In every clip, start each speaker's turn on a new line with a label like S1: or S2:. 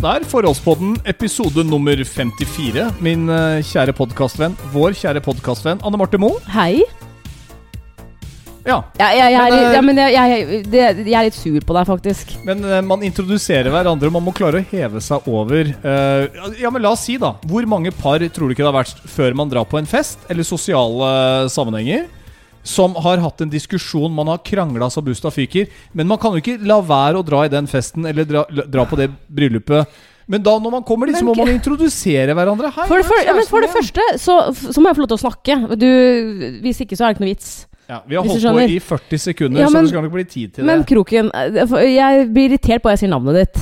S1: der. Forholdspodden episode nummer 54. Min eh, kjære podkastvenn, vår kjære podkastvenn Anne Marte Moe.
S2: Hei.
S1: Ja,
S2: Ja, jeg, jeg, er
S1: Men, eh,
S2: ja, men jeg, jeg, er litt sur på deg, faktisk.
S1: men eh, man introduserer hverandre, man må klare å heve seg over. Ja, men la oss si, da. Hvor mange par tror du ikke det har vært før man drar på en fest, eller sosiale sammenhenger, som har hatt en diskusjon, man har krangla så busta fyker, men man kan jo ikke la være å dra i den festen, eller dra, dra på det bryllupet. Men da når man kommer dit, så må man introdusere hverandre. Hei,
S2: For det,
S1: er
S2: ja, men for det første så, så må jeg få lov til å snakke. Du, hvis ikke så er det ikke noe vits.
S1: Ja, vi har holdt på i 40 sekunder,
S2: Ja,
S1: så
S2: men-
S1: det skal nok bli tid til
S2: Men
S1: det.
S2: Kroken, eh, jeg blir irritert på at jeg sier navnet ditt.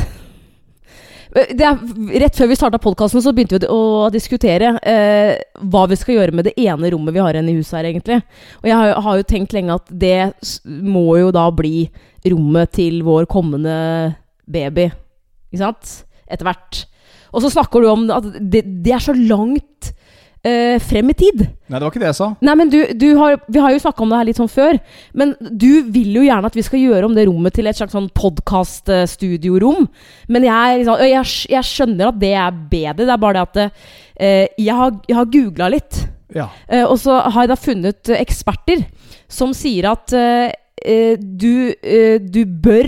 S2: Det er, rett før vi starta podkasten, så begynte vi å diskutere eh, hva vi skal gjøre med det ene rommet vi har igjen i huset her, egentlig. Og jeg har, har jo tenkt lenge at det må jo da bli rommet til vår kommende baby. Ikke sant? Etter hvert. Og så snakker du om at det, det er så langt eh, frem i tid.
S1: Nei, det var ikke det jeg sa.
S2: Nei, men du, du har, Vi har jo snakka om det her litt sånn før. Men du vil jo gjerne at vi skal gjøre om det rommet til et slags sånn podkast-studiorom. Men jeg, liksom, jeg, jeg skjønner at det er bedre. Det er bare det at uh, jeg har, jeg har googla litt.
S1: Ja.
S2: Uh, og så har jeg da funnet eksperter som sier at du, du bør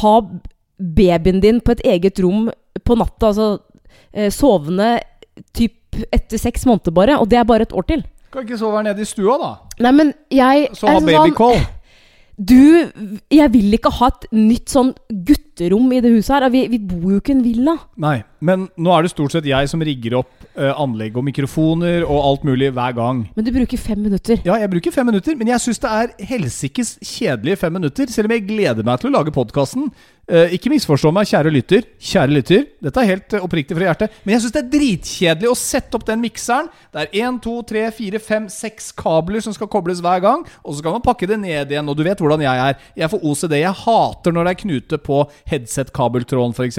S2: ha babyen din på et eget rom på natta. Altså sovende typ etter seks måneder bare. Og det er bare et år til.
S1: Kan ikke sove her nede i stua, da?
S2: Nei, men jeg
S1: Så ha
S2: babycall. sånn- Du, jeg vil ikke ha et nytt sånn gutterom i det huset her. Vi, vi bor jo ikke i en villa.
S1: Nei, men nå er det stort sett jeg som rigger opp uh, anlegg og mikrofoner og alt mulig hver gang.
S2: Men du bruker fem minutter.
S1: Ja, jeg bruker fem minutter, men jeg syns det er helsikes kjedelige fem minutter. Selv om jeg gleder meg til å lage podkasten. ikke misforstå meg, kjære lytter. Kjære lytter, dette er helt uh, oppriktig fra hjertet. Men jeg syns det er dritkjedelig å sette opp den mikseren. Det er én, to, tre, fire, fem, seks kabler som skal kobles hver gang. Og så skal man pakke det ned igjen. Og du vet hvordan jeg er. Jeg får OCD. Jeg hater når det er knute på headset-kabeltråden, f.eks.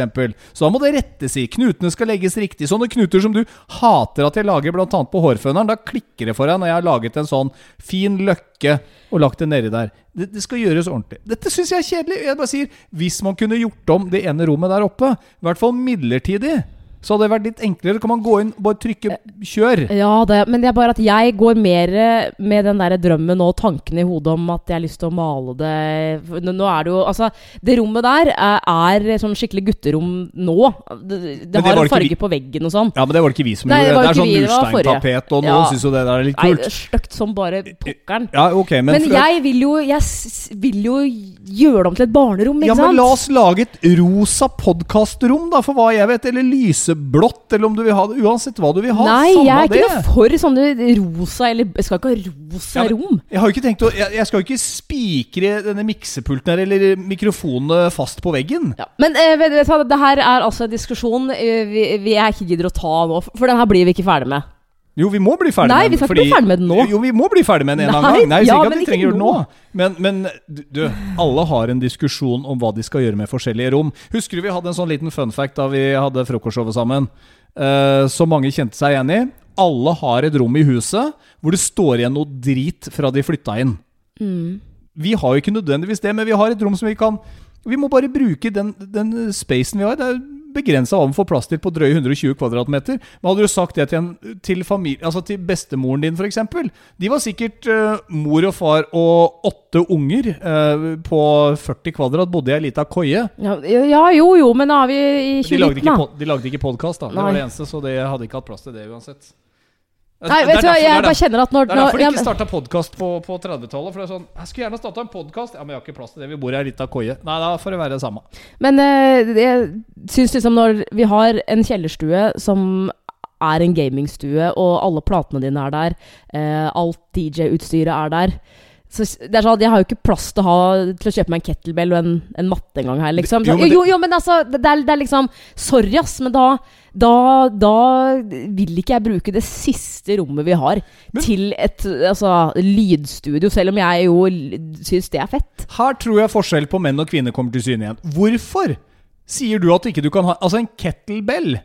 S1: Så da må det rettes i. Knutene skal legges riktig. Sånne knuter som du hater at jeg lager bl.a. på hårføneren. Da klikker det for deg når jeg har laget en sånn fin løkke og lagt det nedi der. Det, det skal gjøres ordentlig. Dette syns jeg er kjedelig. Jeg bare sier, Hvis man kunne gjort om det ene rommet der oppe, i hvert fall midlertidig, så hadde det vært litt enklere. Kan man gå inn og bare trykke 'kjør'?
S2: Ja, det, men det er bare at jeg går mer med den der drømmen og tanken i hodet om at jeg har lyst til å male det Nå er det jo Altså, det rommet der er, er sånn skikkelig gutterom nå. Det, det har en farge
S1: vi-
S2: på veggen og sånn.
S1: Ja, men det var det ikke vi som
S2: Nei,
S1: gjorde. Det er sånn mursteintapet, og
S2: Ja.
S1: noen syns jo det der er litt kult.
S2: Nei, stygt som bare pokkeren.
S1: Ja, okay, men,
S2: Men
S1: for-
S2: jeg vil jo Jeg vil jo gjøre det om til et barnerom, ikke
S1: ja,
S2: sant?
S1: men La oss lage et rosa podkastrom, da, for hva jeg vet. Eller lyseblått, eller om du vil ha det. Uansett hva du vil ha.
S2: Nei, jeg er ikke noe for sånne rosa Eller jeg skal ikke ha rosa
S1: Ja, men-
S2: rom.
S1: Jeg har jo ikke tenkt å Jeg, jeg skal jo ikke spikre denne miksepulten her eller mikrofonene fast på veggen.
S2: Ja. Men eh, vet, vet du det her er altså en diskusjon eh, vi, vi jeg ikke gidder å ta nå, for den her blir vi ikke ferdig med.
S1: Jo, vi må bli ferdig
S2: Nei,
S1: med den.
S2: Nei, vi skal ikke bli ferdig med den nå.
S1: Jo, vi må bli ferdig med den en annen gang. Nei,
S2: ja,
S1: ikke at vi trenger gjøre det nå. Men, men du, alle har en diskusjon om hva de skal gjøre med forskjellige rom. Husker du vi hadde en sånn liten fun fact da vi hadde frokostshowet sammen? Uh, som mange kjente seg igjen i. Alle har et rom i huset hvor det står igjen noe drit fra de flytta inn. Vi har jo ikke nødvendigvis det, men vi har et rom som vi kan Vi må bare bruke den, den spacen vi har. Det er begrensa hva vi får plass til på drøye 120 kvadratmeter. Men hadde du sagt det til, en, til, familie, altså til bestemoren din, f.eks. De var sikkert uh, mor og far og åtte unger Uh, på 40 kvadrat, bodde i ei lita koie.
S2: Ja, ja, jo jo, men da er vi i 2019, da.
S1: de lagde ikke podkast, da. Det var det eneste, så det hadde ikke hatt plass til det uansett.
S2: Nei, vet du hva, jeg bare kjenner at når,
S1: det er derfor de ikke starta podkast på, på 30-tallet. For det er sånn Jeg skulle gjerne starta en podkast. Ja, men jeg har ikke plass til det. Vi bor i ei lita koie. Nei, da får det være det samme.
S2: Men eh, jeg syns liksom når vi har en kjellerstue som er en gamingstue, og alle platene dine er der, eh, alt DJ-utstyret er der så det er sånn Jeg har jo ikke plass til å, ha, til å kjøpe meg en kettlebell og en, en matte engang her, liksom.
S1: Jo,
S2: Jo,
S1: men det-
S2: jo, jo, men altså det, er, det er liksom Sorry, ass, men da, da, da vil ikke jeg bruke det siste rommet vi har,
S1: Men-
S2: til et altså, lydstudio, selv om jeg jo syns det er fett.
S1: Her tror jeg forskjell på menn og kvinner kommer til syne igjen. Hvorfor sier du at ikke du kan ha Altså, en kettlebell.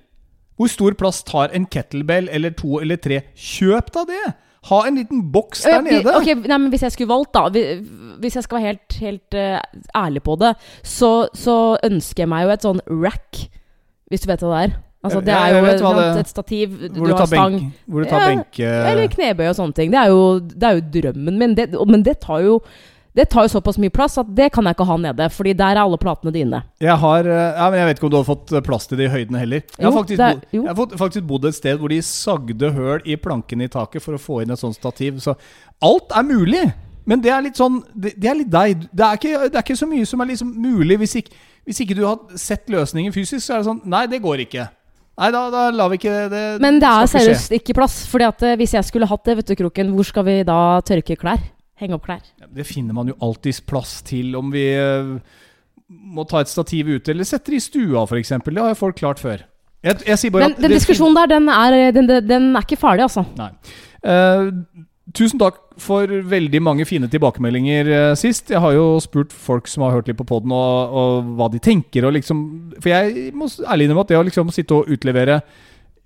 S1: Hvor stor plass tar en kettlebell eller to eller tre? Kjøp da det! Ha en liten boks der nede.
S2: ok, nei, men Hvis jeg skulle valgt, da hvis jeg skal være helt, helt uh, ærlig på det, så, så ønsker jeg meg jo et sånn rack, hvis du vet hva det er. Altså, det er jo
S1: et,
S2: sant, et stativ,
S1: Hvor
S2: du har
S1: tar
S2: stang.
S1: benk Hvor du tar
S2: Ja,
S1: benke...
S2: Eller knebøy og sånne ting. Det er jo, det er jo drømmen min. Det, men det tar jo det tar jo såpass mye plass at det kan jeg ikke ha nede. Fordi der er alle platene dine.
S1: Jeg har eh, ja, men Jeg vet ikke om du har fått plass til det i høydene heller. Jeg har,
S2: Jo,
S1: faktisk,
S2: er-
S1: bo, jeg har faktisk bodd et sted hvor de sagde høl i plankene i taket for å få inn et sånt stativ. Så alt er mulig! Men det er litt sånn Det, det er litt deg. Det er, ikke, det er ikke så mye som er liksom mulig hvis ikke, hvis ikke du har sett løsningen fysisk. Så er det sånn Nei, det går ikke. Nei, da, da lar vi ikke det
S2: Men det er seriøst ikke plass. Fordi at eh, hvis jeg skulle hatt det, vet du, Kroken, hvor skal vi da tørke klær? Henge opp klær?
S1: Ja, Det finner man jo alltids plass til om vi eh, må ta et stativ ute, eller sette det i stua f.eks. Det har jo folk klart før. Jeg, jeg at
S2: den diskusjonen der, den er, den, den, den er ikke farlig, altså.
S1: Nei. Uh, tusen takk for veldig mange fine tilbakemeldinger uh, sist. Jeg har jo spurt folk som har hørt litt på poden, og, og hva de tenker. Og liksom, for jeg må ærlig innrømme at det å liksom sitte og utlevere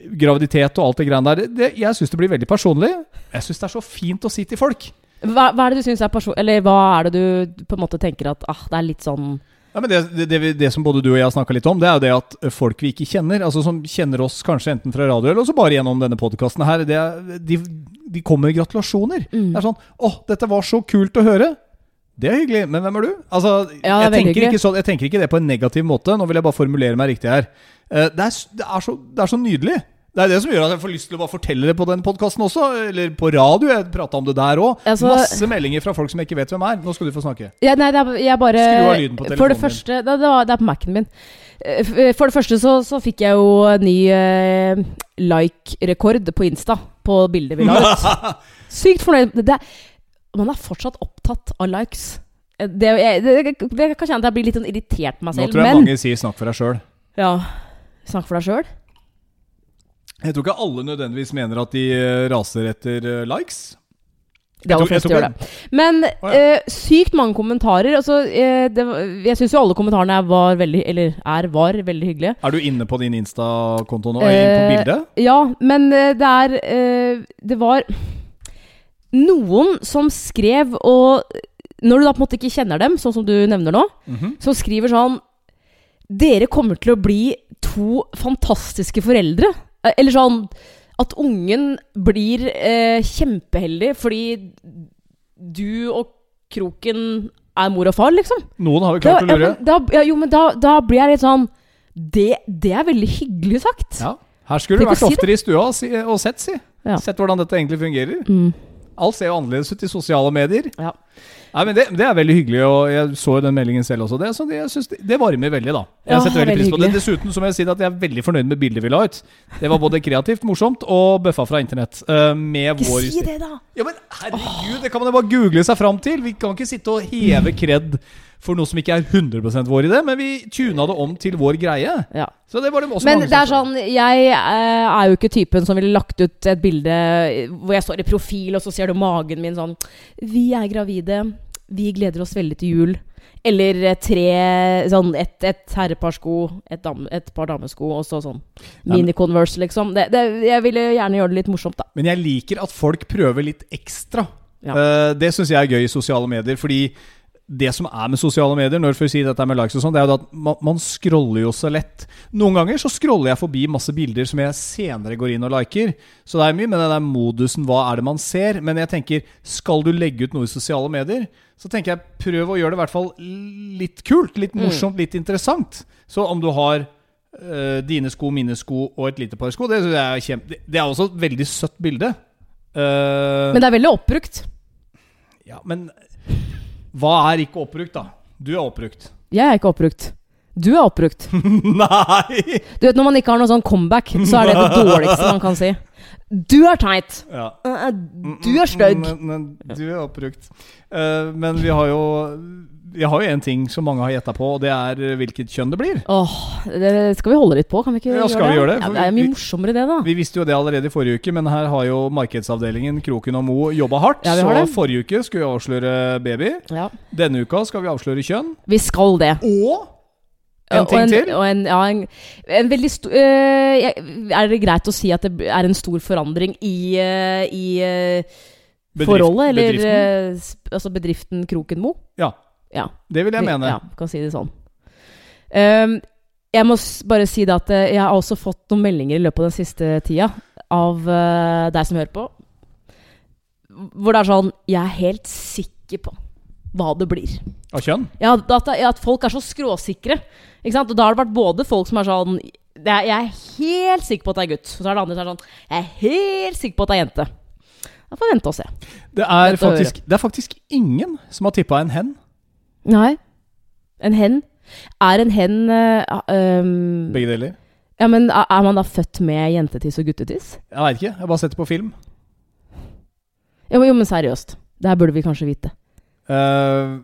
S1: graviditet og alt det greiene der, det, jeg syns det blir veldig personlig. Jeg syns det er så fint å si til folk.
S2: Hva, hva er det du syns er person... Eller hva er det du på en måte tenker at ah, det er litt sånn
S1: Ja, men det, det, det, det som både du og jeg har snakka litt om, det er jo det at folk vi ikke kjenner, altså som kjenner oss kanskje enten fra radio eller også bare gjennom denne podkasten her, det, er- de, de kommer med gratulasjoner.
S2: Mm.
S1: Det er sånn 'Å, dette var så kult å høre'. Det er hyggelig, men hvem er du? Altså,
S2: Ja,
S1: jeg, tenker ikke så, jeg tenker ikke det på en negativ måte. Nå vil jeg bare formulere meg riktig her. Eh, Det er, det er, så, det er så nydelig. Det er det som gjør at jeg får lyst til å bare fortelle det på den podkasten også. Eller på radio. Jeg prata om det der òg.
S2: Altså-
S1: Masse meldinger fra folk som jeg ikke vet hvem er. Nå skal du få snakke.
S2: ja, Nei, det er, jeg bare
S1: Skru av lyden på
S2: For det
S1: telefonen
S2: første Det, det, var, det er på Mac-en min. Eh, For det første så, så fikk jeg jo ny eh, like-rekord på Insta på bildet vi la ut. Sykt fornøyd. Det, man er fortsatt opptatt av likes. Eh, Det, jeg, det, det, det kan kjenne at jeg blir litt sånn irritert på meg selv.
S1: Nå tror jeg
S2: men
S1: mange sier 'snakk for deg sjøl'.
S2: Ja. Snakk for deg sjøl.
S1: Jeg tror ikke alle nødvendigvis mener at de eh, raser etter eh, likes.
S2: Det
S1: er
S2: aller fleste gjør det. Men
S1: oh, ja.
S2: uh, sykt mange kommentarer. Altså, uh, det, jeg syns jo alle kommentarene var veldig Eller er, var veldig hyggelige.
S1: Er du inne på din Insta-konto nå? inne på bildet?
S2: Ja, men det er Det var noen som skrev, og når du da på en måte ikke kjenner dem, sånn som du nevner nå,
S1: Mhm.
S2: som skriver sånn Dere kommer til å bli to fantastiske foreldre. Eh, Eller sånn at ungen blir eh, kjempeheldig fordi du og Kroken er mor og far, liksom.
S1: Noen har jo
S2: Da,
S1: klart å lure.
S2: da, ja, jo, men da, da blir jeg litt sånn det, det er veldig hyggelig sagt.
S1: Ja. Her skulle du
S2: Tenk å
S1: vært
S2: si
S1: oftere i stua si, og sett, si.
S2: Ja.
S1: Sett hvordan dette egentlig fungerer.
S2: Mm.
S1: Alt ser jo annerledes ut i sosiale medier.
S2: Ja.
S1: Nei, men det, det er veldig hyggelig, og jeg så jo den meldingen selv også. Det, så det, jeg synes det, det varmer veldig, da. Jeg
S2: Ja,
S1: setter veldig pris på det. Dessuten så må jeg si at jeg er veldig fornøyd med bildet vi la ut. Det var både kreativt, morsomt og bøffa fra internett. Uh, med
S2: Ikke
S1: vår
S2: si det, da!
S1: Ja, men herregud, det kan man jo bare google seg fram til. Vi kan ikke sitte og heve kred for noe som ikke er 100% vår idé, men vi tuna det om til vår greie.
S2: Ja.
S1: Så det var det også
S2: Men det er sånn, jeg eh, er jo ikke typen som ville lagt ut et bilde hvor jeg står i profil, og så ser du magen min sånn Vi er gravide. Vi gleder oss veldig til jul. Eller tre Sånn et, et herreparsko, et, dam, et par damesko, og så sånn mini-converse, liksom. Det, det, jeg ville gjerne gjøre det litt morsomt, da.
S1: Men jeg liker at folk prøver litt ekstra.
S2: Ja.
S1: Uh, det syns jeg er gøy i sosiale medier, fordi det som er med sosiale medier, når for sier si dette med likes og sånn, det er jo at man, man scroller jo så lett. Noen ganger så scroller jeg forbi masse bilder som jeg senere går inn og liker. Så det er mye med den der modusen 'hva er det man ser'? Men jeg tenker, skal du legge ut noe i sosiale medier, så tenker jeg prøv å gjøre det i hvert fall litt kult, litt
S2: Mm.
S1: morsomt, litt interessant. Så om du har øh, dine sko, mine sko og et lite par sko, det er kjempe... Det er også et veldig søtt bilde. Uh,
S2: Men det er veldig oppbrukt.
S1: ja, men hva er ikke oppbrukt, da? Du er oppbrukt.
S2: Jeg er ikke oppbrukt. Du er oppbrukt.
S1: Nei!
S2: Du vet, Når man ikke har noe sånn comeback, så er det det dårligste man kan si. Du er teit.
S1: Ja.
S2: Eh, Du er stygg.
S1: Men, men du er oppbrukt. Uh, men vi har jo Vi har jo en ting som mange har gjetta på, og det er eh, hvilket kjønn det blir.
S2: Åh, det skal vi holde litt på? Kan vi ikke
S1: Ja,
S2: gjøre det?
S1: vi gjøre det?
S2: Ja, det er mye morsommere det, da.
S1: Vi visste jo det allerede i forrige uke, men her har jo markedsavdelingen Kroken og Mo jobba hardt.
S2: Ja, vi har
S1: så
S2: det.
S1: forrige uke skulle vi avsløre baby.
S2: Ja.
S1: Denne uka skal vi avsløre kjønn.
S2: Vi skal det.
S1: Og en ting
S2: en,
S1: til.
S2: Og en, ja, en, en veldig stor Er det greit å si at det er en stor forandring i, øh, i øh,
S1: Bedrift-
S2: forholdet, eller
S1: bedriften?
S2: eh, altså bedriften Kroken Mo.
S1: Ja.
S2: Ja.
S1: Det vil jeg mene.
S2: Ja, kan si det sånn. Um, jeg må bare si det at eh, jeg har også fått noen meldinger i løpet av den siste tida av uh, deg som hører på, hvor det er sånn Jeg er helt sikker på hva det blir.
S1: Av kjønn?
S2: Ja, at, at folk er så skråsikre. Ikke sant? Og da har det vært både folk som er sånn er, Jeg er helt sikker på at det er gutt. Og så er det andre som er sånn Jeg er helt sikker på at det er jente. Da får vi vente og se.
S1: Det er, faktisk, det er faktisk ingen som har tippa en hen.
S2: Nei. En hen. Er en hen uh, um,
S1: Begge deler.
S2: Ja, men er man da født med jentetiss og guttetiss?
S1: Jeg veit ikke. Jeg har bare sett det på film.
S2: Jo, jo, men seriøst. Det her burde vi kanskje vite.
S1: Uh,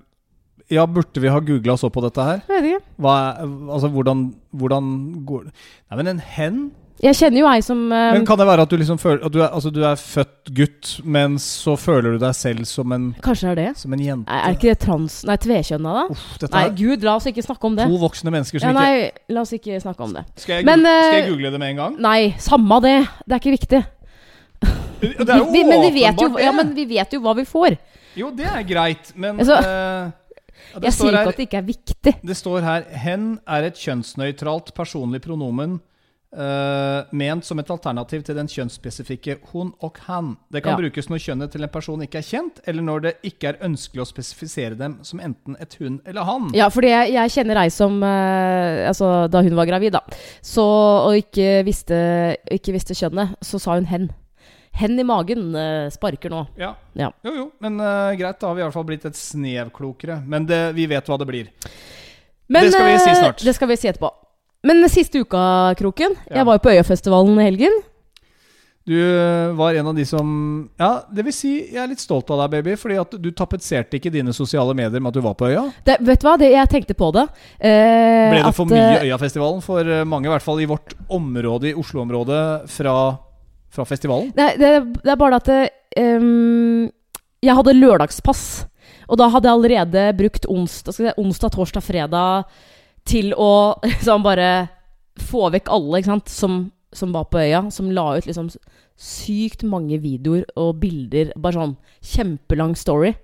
S1: ja, burde vi ha googla så på dette her?
S2: Jeg vet ikke.
S1: Hva altså, hvordan, hvordan går det Nei, men en hen?
S2: Jeg kjenner jo ei som uh,
S1: Men Kan det være at du liksom føler at du er, altså, du er født gutt, men så føler du deg selv som en,
S2: Kanskje er det?
S1: som en jente?
S2: Er er ikke det trans... Nei, tvekjønna, da?
S1: Uff,
S2: Nei, gud, la oss ikke snakke om det.
S1: to voksne mennesker
S2: Ja,
S1: ikke
S2: nei, la oss ikke snakke om det.
S1: skal jeg,
S2: Men,
S1: uh, skal jeg
S2: eh,
S1: google det med en gang?
S2: Nei, samme det. Det er ikke viktig.
S1: Det er jo
S2: vi, vi, men, vi vet jo, ja, men vi vet jo hva vi får.
S1: Jo, det er greit, men
S2: Altså,
S1: uh, det
S2: Jeg
S1: står
S2: sier
S1: her-
S2: ikke at det ikke er viktig.
S1: Det står her Hen er et kjønnsnøytralt personlig pronomen eh, ment som et alternativ til den kjønnsspesifikke hun og han. Det kan
S2: Ja.
S1: brukes når kjønnet til en person ikke er kjent, eller når det ikke er ønskelig å spesifisere dem som enten et hun eller han.
S2: Ja, fordi jeg, jeg kjenner ei som uh, Altså, da hun var gravid, da, så, og ikke visste, ikke visste kjønnet, så sa hun hen. Hen i magen eh, sparker nå.
S1: Ja.
S2: Ja.
S1: Jo, jo, men uh, greit, da har vi i hvert fall blitt et snev klokere. Men det, vi vet hva det blir.
S2: Men,
S1: Det skal vi si snart.
S2: Det skal vi si etterpå. Men siste uka, Kroken.
S1: Ja.
S2: Jeg var jo på Øyafestivalen i helgen.
S1: Du eh, var en av de som Ja, det vil si, jeg er litt stolt av deg, baby. Fordi at du tapetserte ikke dine sosiale medier med at du var på øya.
S2: Det, vet du hva, det, jeg tenkte på det. eh,
S1: Ble det
S2: at,
S1: for mye
S2: eh,
S1: Øyafestivalen for eh, mange, i hvert fall i vårt område, i Oslo-området, fra, fra festivalen?
S2: Nei, det, det er bare at ehm, Jeg hadde lørdagspass. Og da hadde jeg allerede brukt onsdag, si, onsdag torsdag, fredag til å liksom bare få vekk alle ikke sant, som, som var på øya. Som la ut liksom sykt mange videoer og bilder. Bare sånn kjempelang story.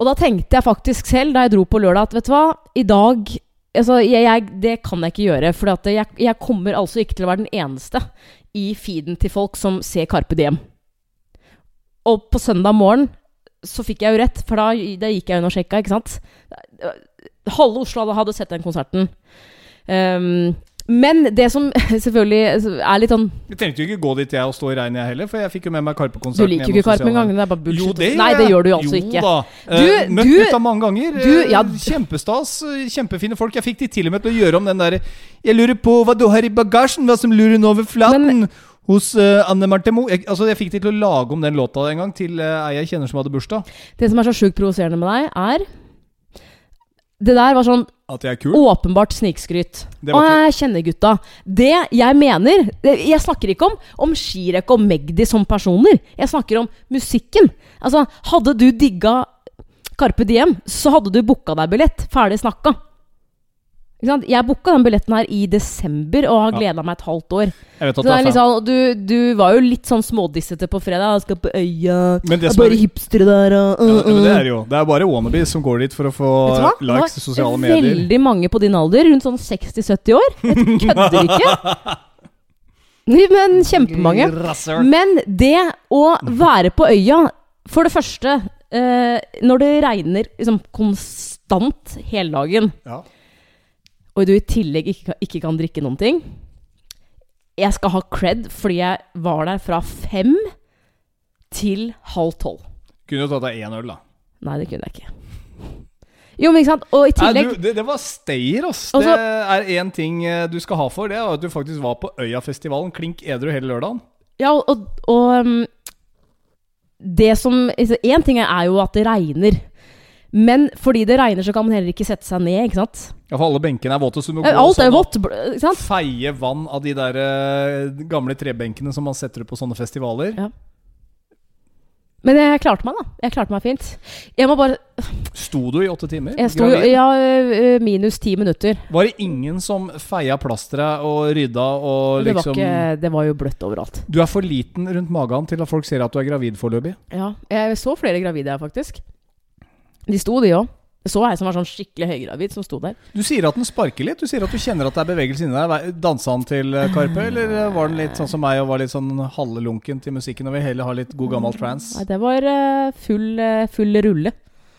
S2: Og da tenkte jeg faktisk selv, da jeg dro på lørdag, at vet du hva, i dag altså, jeg, jeg, Det kan jeg ikke gjøre. For jeg, jeg kommer altså ikke til å være den eneste i feeden til folk som ser Carpe Diem. Og på søndag morgen så fikk jeg jo rett, for da, da gikk jeg inn og sjekka, ikke sant. Halve Oslo hadde, sett den konserten. Um, men det som selvfølgelig er litt sånn
S1: Vi trengte jo ikke gå dit jeg og stå i regnet, jeg heller, for jeg fikk jo med meg Karpe-konserten.
S2: Du liker jo ikke Karpe engang. Det er bare bullshit.
S1: Jo, det
S2: Nei, det gjør du jo altså
S1: jo,
S2: ikke.
S1: Da.
S2: Du-
S1: Eh, møtt
S2: du-
S1: gutta mange ganger.
S2: du- ja.
S1: Kjempestas. eh, Kjempefine folk. Jeg fikk de til og med til å gjøre om den derre Jeg lurer på hva du har i bagasjen, hva som lurer over flaten. hos uh, Anne Marte Moe. Jeg, altså, jeg fikk de til å lage om den låta en gang til uh, jeg kjenner som hadde bursdag.
S2: Det som er så sjukt provoserende med deg, er Det der var sånn
S1: At jeg er kul.
S2: åpenbart snikskryt. Å, jeg kjenner gutta. Det jeg mener Jeg snakker ikke om, om Shirek og Magdi som personer. Jeg snakker om musikken. Altså, hadde du digga Carpe Diem, så hadde du booka deg billett. Ferdig snakka. Ikke sant? Jeg booka den billetten her i desember og har
S1: Ja.
S2: meg et halvt år.
S1: Jeg vet at
S2: det
S1: det
S2: litt
S1: fan.
S2: sånn, du, du var jo litt sånn smådissete på fredag. Jeg skal på øya.
S1: Men det
S2: Det er
S1: som er-
S2: bare hipstere der og
S1: Ja,
S2: uh,
S1: men det
S2: uh.
S1: er jo Det er bare wannabes som går dit for å få?
S2: Det
S1: likes i sosiale medier.
S2: Veldig mange på din alder, rundt sånn 60-70 år. Jeg kødder ikke. Men kjempemange. Men det å være på øya For det første, eh, når det regner liksom konstant hele dagen,
S1: Ja.
S2: Og du i tillegg ikke, ikke kan drikke noen ting Jeg skal ha cred fordi jeg var der fra fem til halv tolv.
S1: Kunne jo tatt deg én øl, da.
S2: Nei, det kunne jeg ikke. Jo, men ikke sant? Og i
S1: Nei, du, det, det var stayer, ass.
S2: Også,
S1: det er én ting eh, du skal ha for det, er at du faktisk var på Øyafestivalen klink edru hele lørdagen.
S2: Ja, og, og, og um, Det som Én ting er jo at det regner. Men fordi det regner, så kan man heller ikke sette seg ned. ikke sant?
S1: Ja, for alle benkene er våte, så du må gå
S2: Alt
S1: sånn er
S2: vått. ikke sant?
S1: feie vann av de der eh, gamle trebenkene som man setter opp på sånne festivaler.
S2: Men jeg klarte meg, da. Jeg klarte meg fint. Jeg må bare
S1: Sto du i åtte timer?
S2: Jeg sto
S1: gravid?
S2: ja, ø, minus ti minutter.
S1: Var det ingen som feia plasteret og rydda og
S2: Det var,
S1: liksom
S2: ikke, det var jo bløtt overalt.
S1: Du er for liten rundt magen til at folk ser at du er gravid foreløpig.
S2: Ja, jeg så flere gravide her, faktisk. De sto, de òg. Jeg så ei som var sånn skikkelig høygravid, som sto der.
S1: Du sier at den sparker litt. Du sier at du kjenner at det er bevegelse inni deg. Dansa han til eh, Karpe, eller eh, var den litt sånn som meg og var litt sånn halvlunken til musikken og vil heller ha litt god gammel trance?
S2: Nei, det var full, full rulle.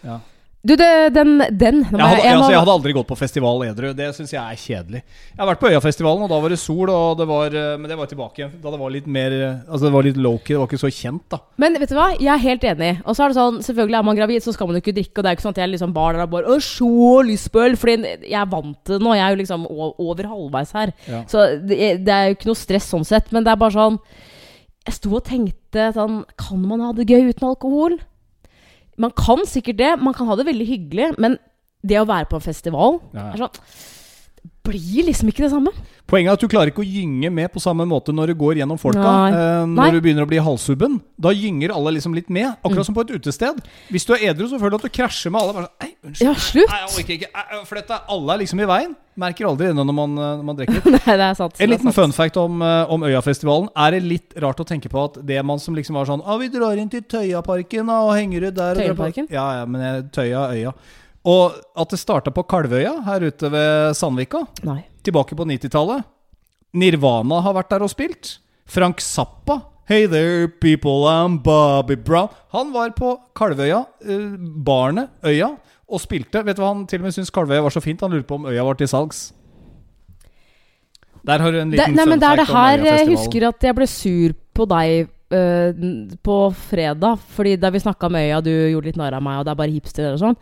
S1: Ja.
S2: Du, det, den, den
S1: Jeg hadde,
S2: jeg-
S1: altså, jeg hadde aldri gått på festival edru. Det syns jeg er kjedelig. Jeg har vært på Øyafestivalen, og da var det sol, det var, eh, men det var tilbake igjen. Da det var litt mer eh, Altså det var litt low-key, det var ikke så kjent, da.
S2: Men vet du hva, jeg er helt enig. Og så er det sånn, selvfølgelig er man gravid, så skal man jo ikke drikke. Og det er jo ikke sånn at jeg liksom bar der og bare Å, så lyst på øl! Fordi jeg er vant til det nå. Jeg er jo liksom over halvveis her.
S1: Ja.
S2: Så det, det er jo ikke noe stress sånn sett. Men det er bare sånn Jeg sto og tenkte sånn Kan man ha det gøy uten alkohol? Man kan sikkert det. Man kan ha det veldig hyggelig. Men det å være på en festival
S1: Ja, ja.
S2: er sånn blir liksom ikke det samme.
S1: Poenget er at du klarer ikke å gynge med på samme måte når du går gjennom folka. Eh, når
S2: Nei.
S1: du begynner å bli halshubben. Da gynger alle liksom litt med. Akkurat som på et utested. Hvis du er edru, så føler du at du krasjer med alle. Bare sånn, Ei, unnskyld.
S2: Ja, slutt!
S1: Nei, jeg orker ikke. Flytt deg. Alle er liksom i veien. Merker aldri det når man, eh, når man drikker.
S2: Nei, det er sant.
S1: En liten fun fact om, eh, om Øyafestivalen. Er det litt rart å tenke på at det man som liksom var sånn ah, 'Vi drar inn til Tøyaparken og henger ut der'
S2: Tøyaparken?
S1: Ja, ja, men jeg, Tøya Øya. Og at det starta på Kalvøya her ute ved Sandvika.
S2: Nei.
S1: Tilbake på 90-tallet. Nirvana har vært der og spilt. Frank Zappa. Hey there, people, I'm Bobby Brown. Han var på Kalvøya, eh, barnet, øya, og spilte. Vet du hva han til og med syntes Kalvøya var så fint? Han lurte på om øya var til salgs. Der har du en
S2: Det,
S1: liten
S2: nei, men det er det
S1: om
S2: her jeg husker at jeg ble sur på deg uh, på fredag. Fordi da vi snakka med Øya, du gjorde litt narr av meg, og det er bare hipster og sånn.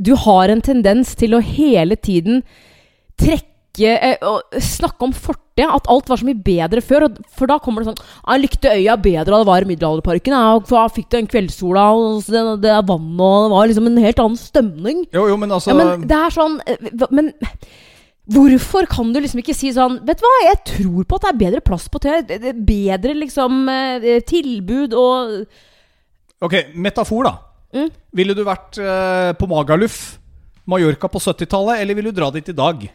S2: Du har en tendens til å hele tiden trekke eh, og snakke om fortida. At alt var så mye bedre før. For da kommer det sånn 'Jeg likte øya bedre da det var i middelalderparken.' Jeg fikk den kveldssola, og det, det vannet, vann, og det var liksom en helt annen stemning.
S1: Jo, jo, men altså
S2: Ja, men det er sånn eh, Men hvorfor kan du liksom ikke si sånn Vet du hva, jeg tror på at det er bedre plass på er Bedre liksom eh, tilbud og
S1: Ok, metafor, da.
S2: Mm.
S1: Ville du vært eh, på Magaluf, Mallorca på 70-tallet, eller vil du dra dit i dag?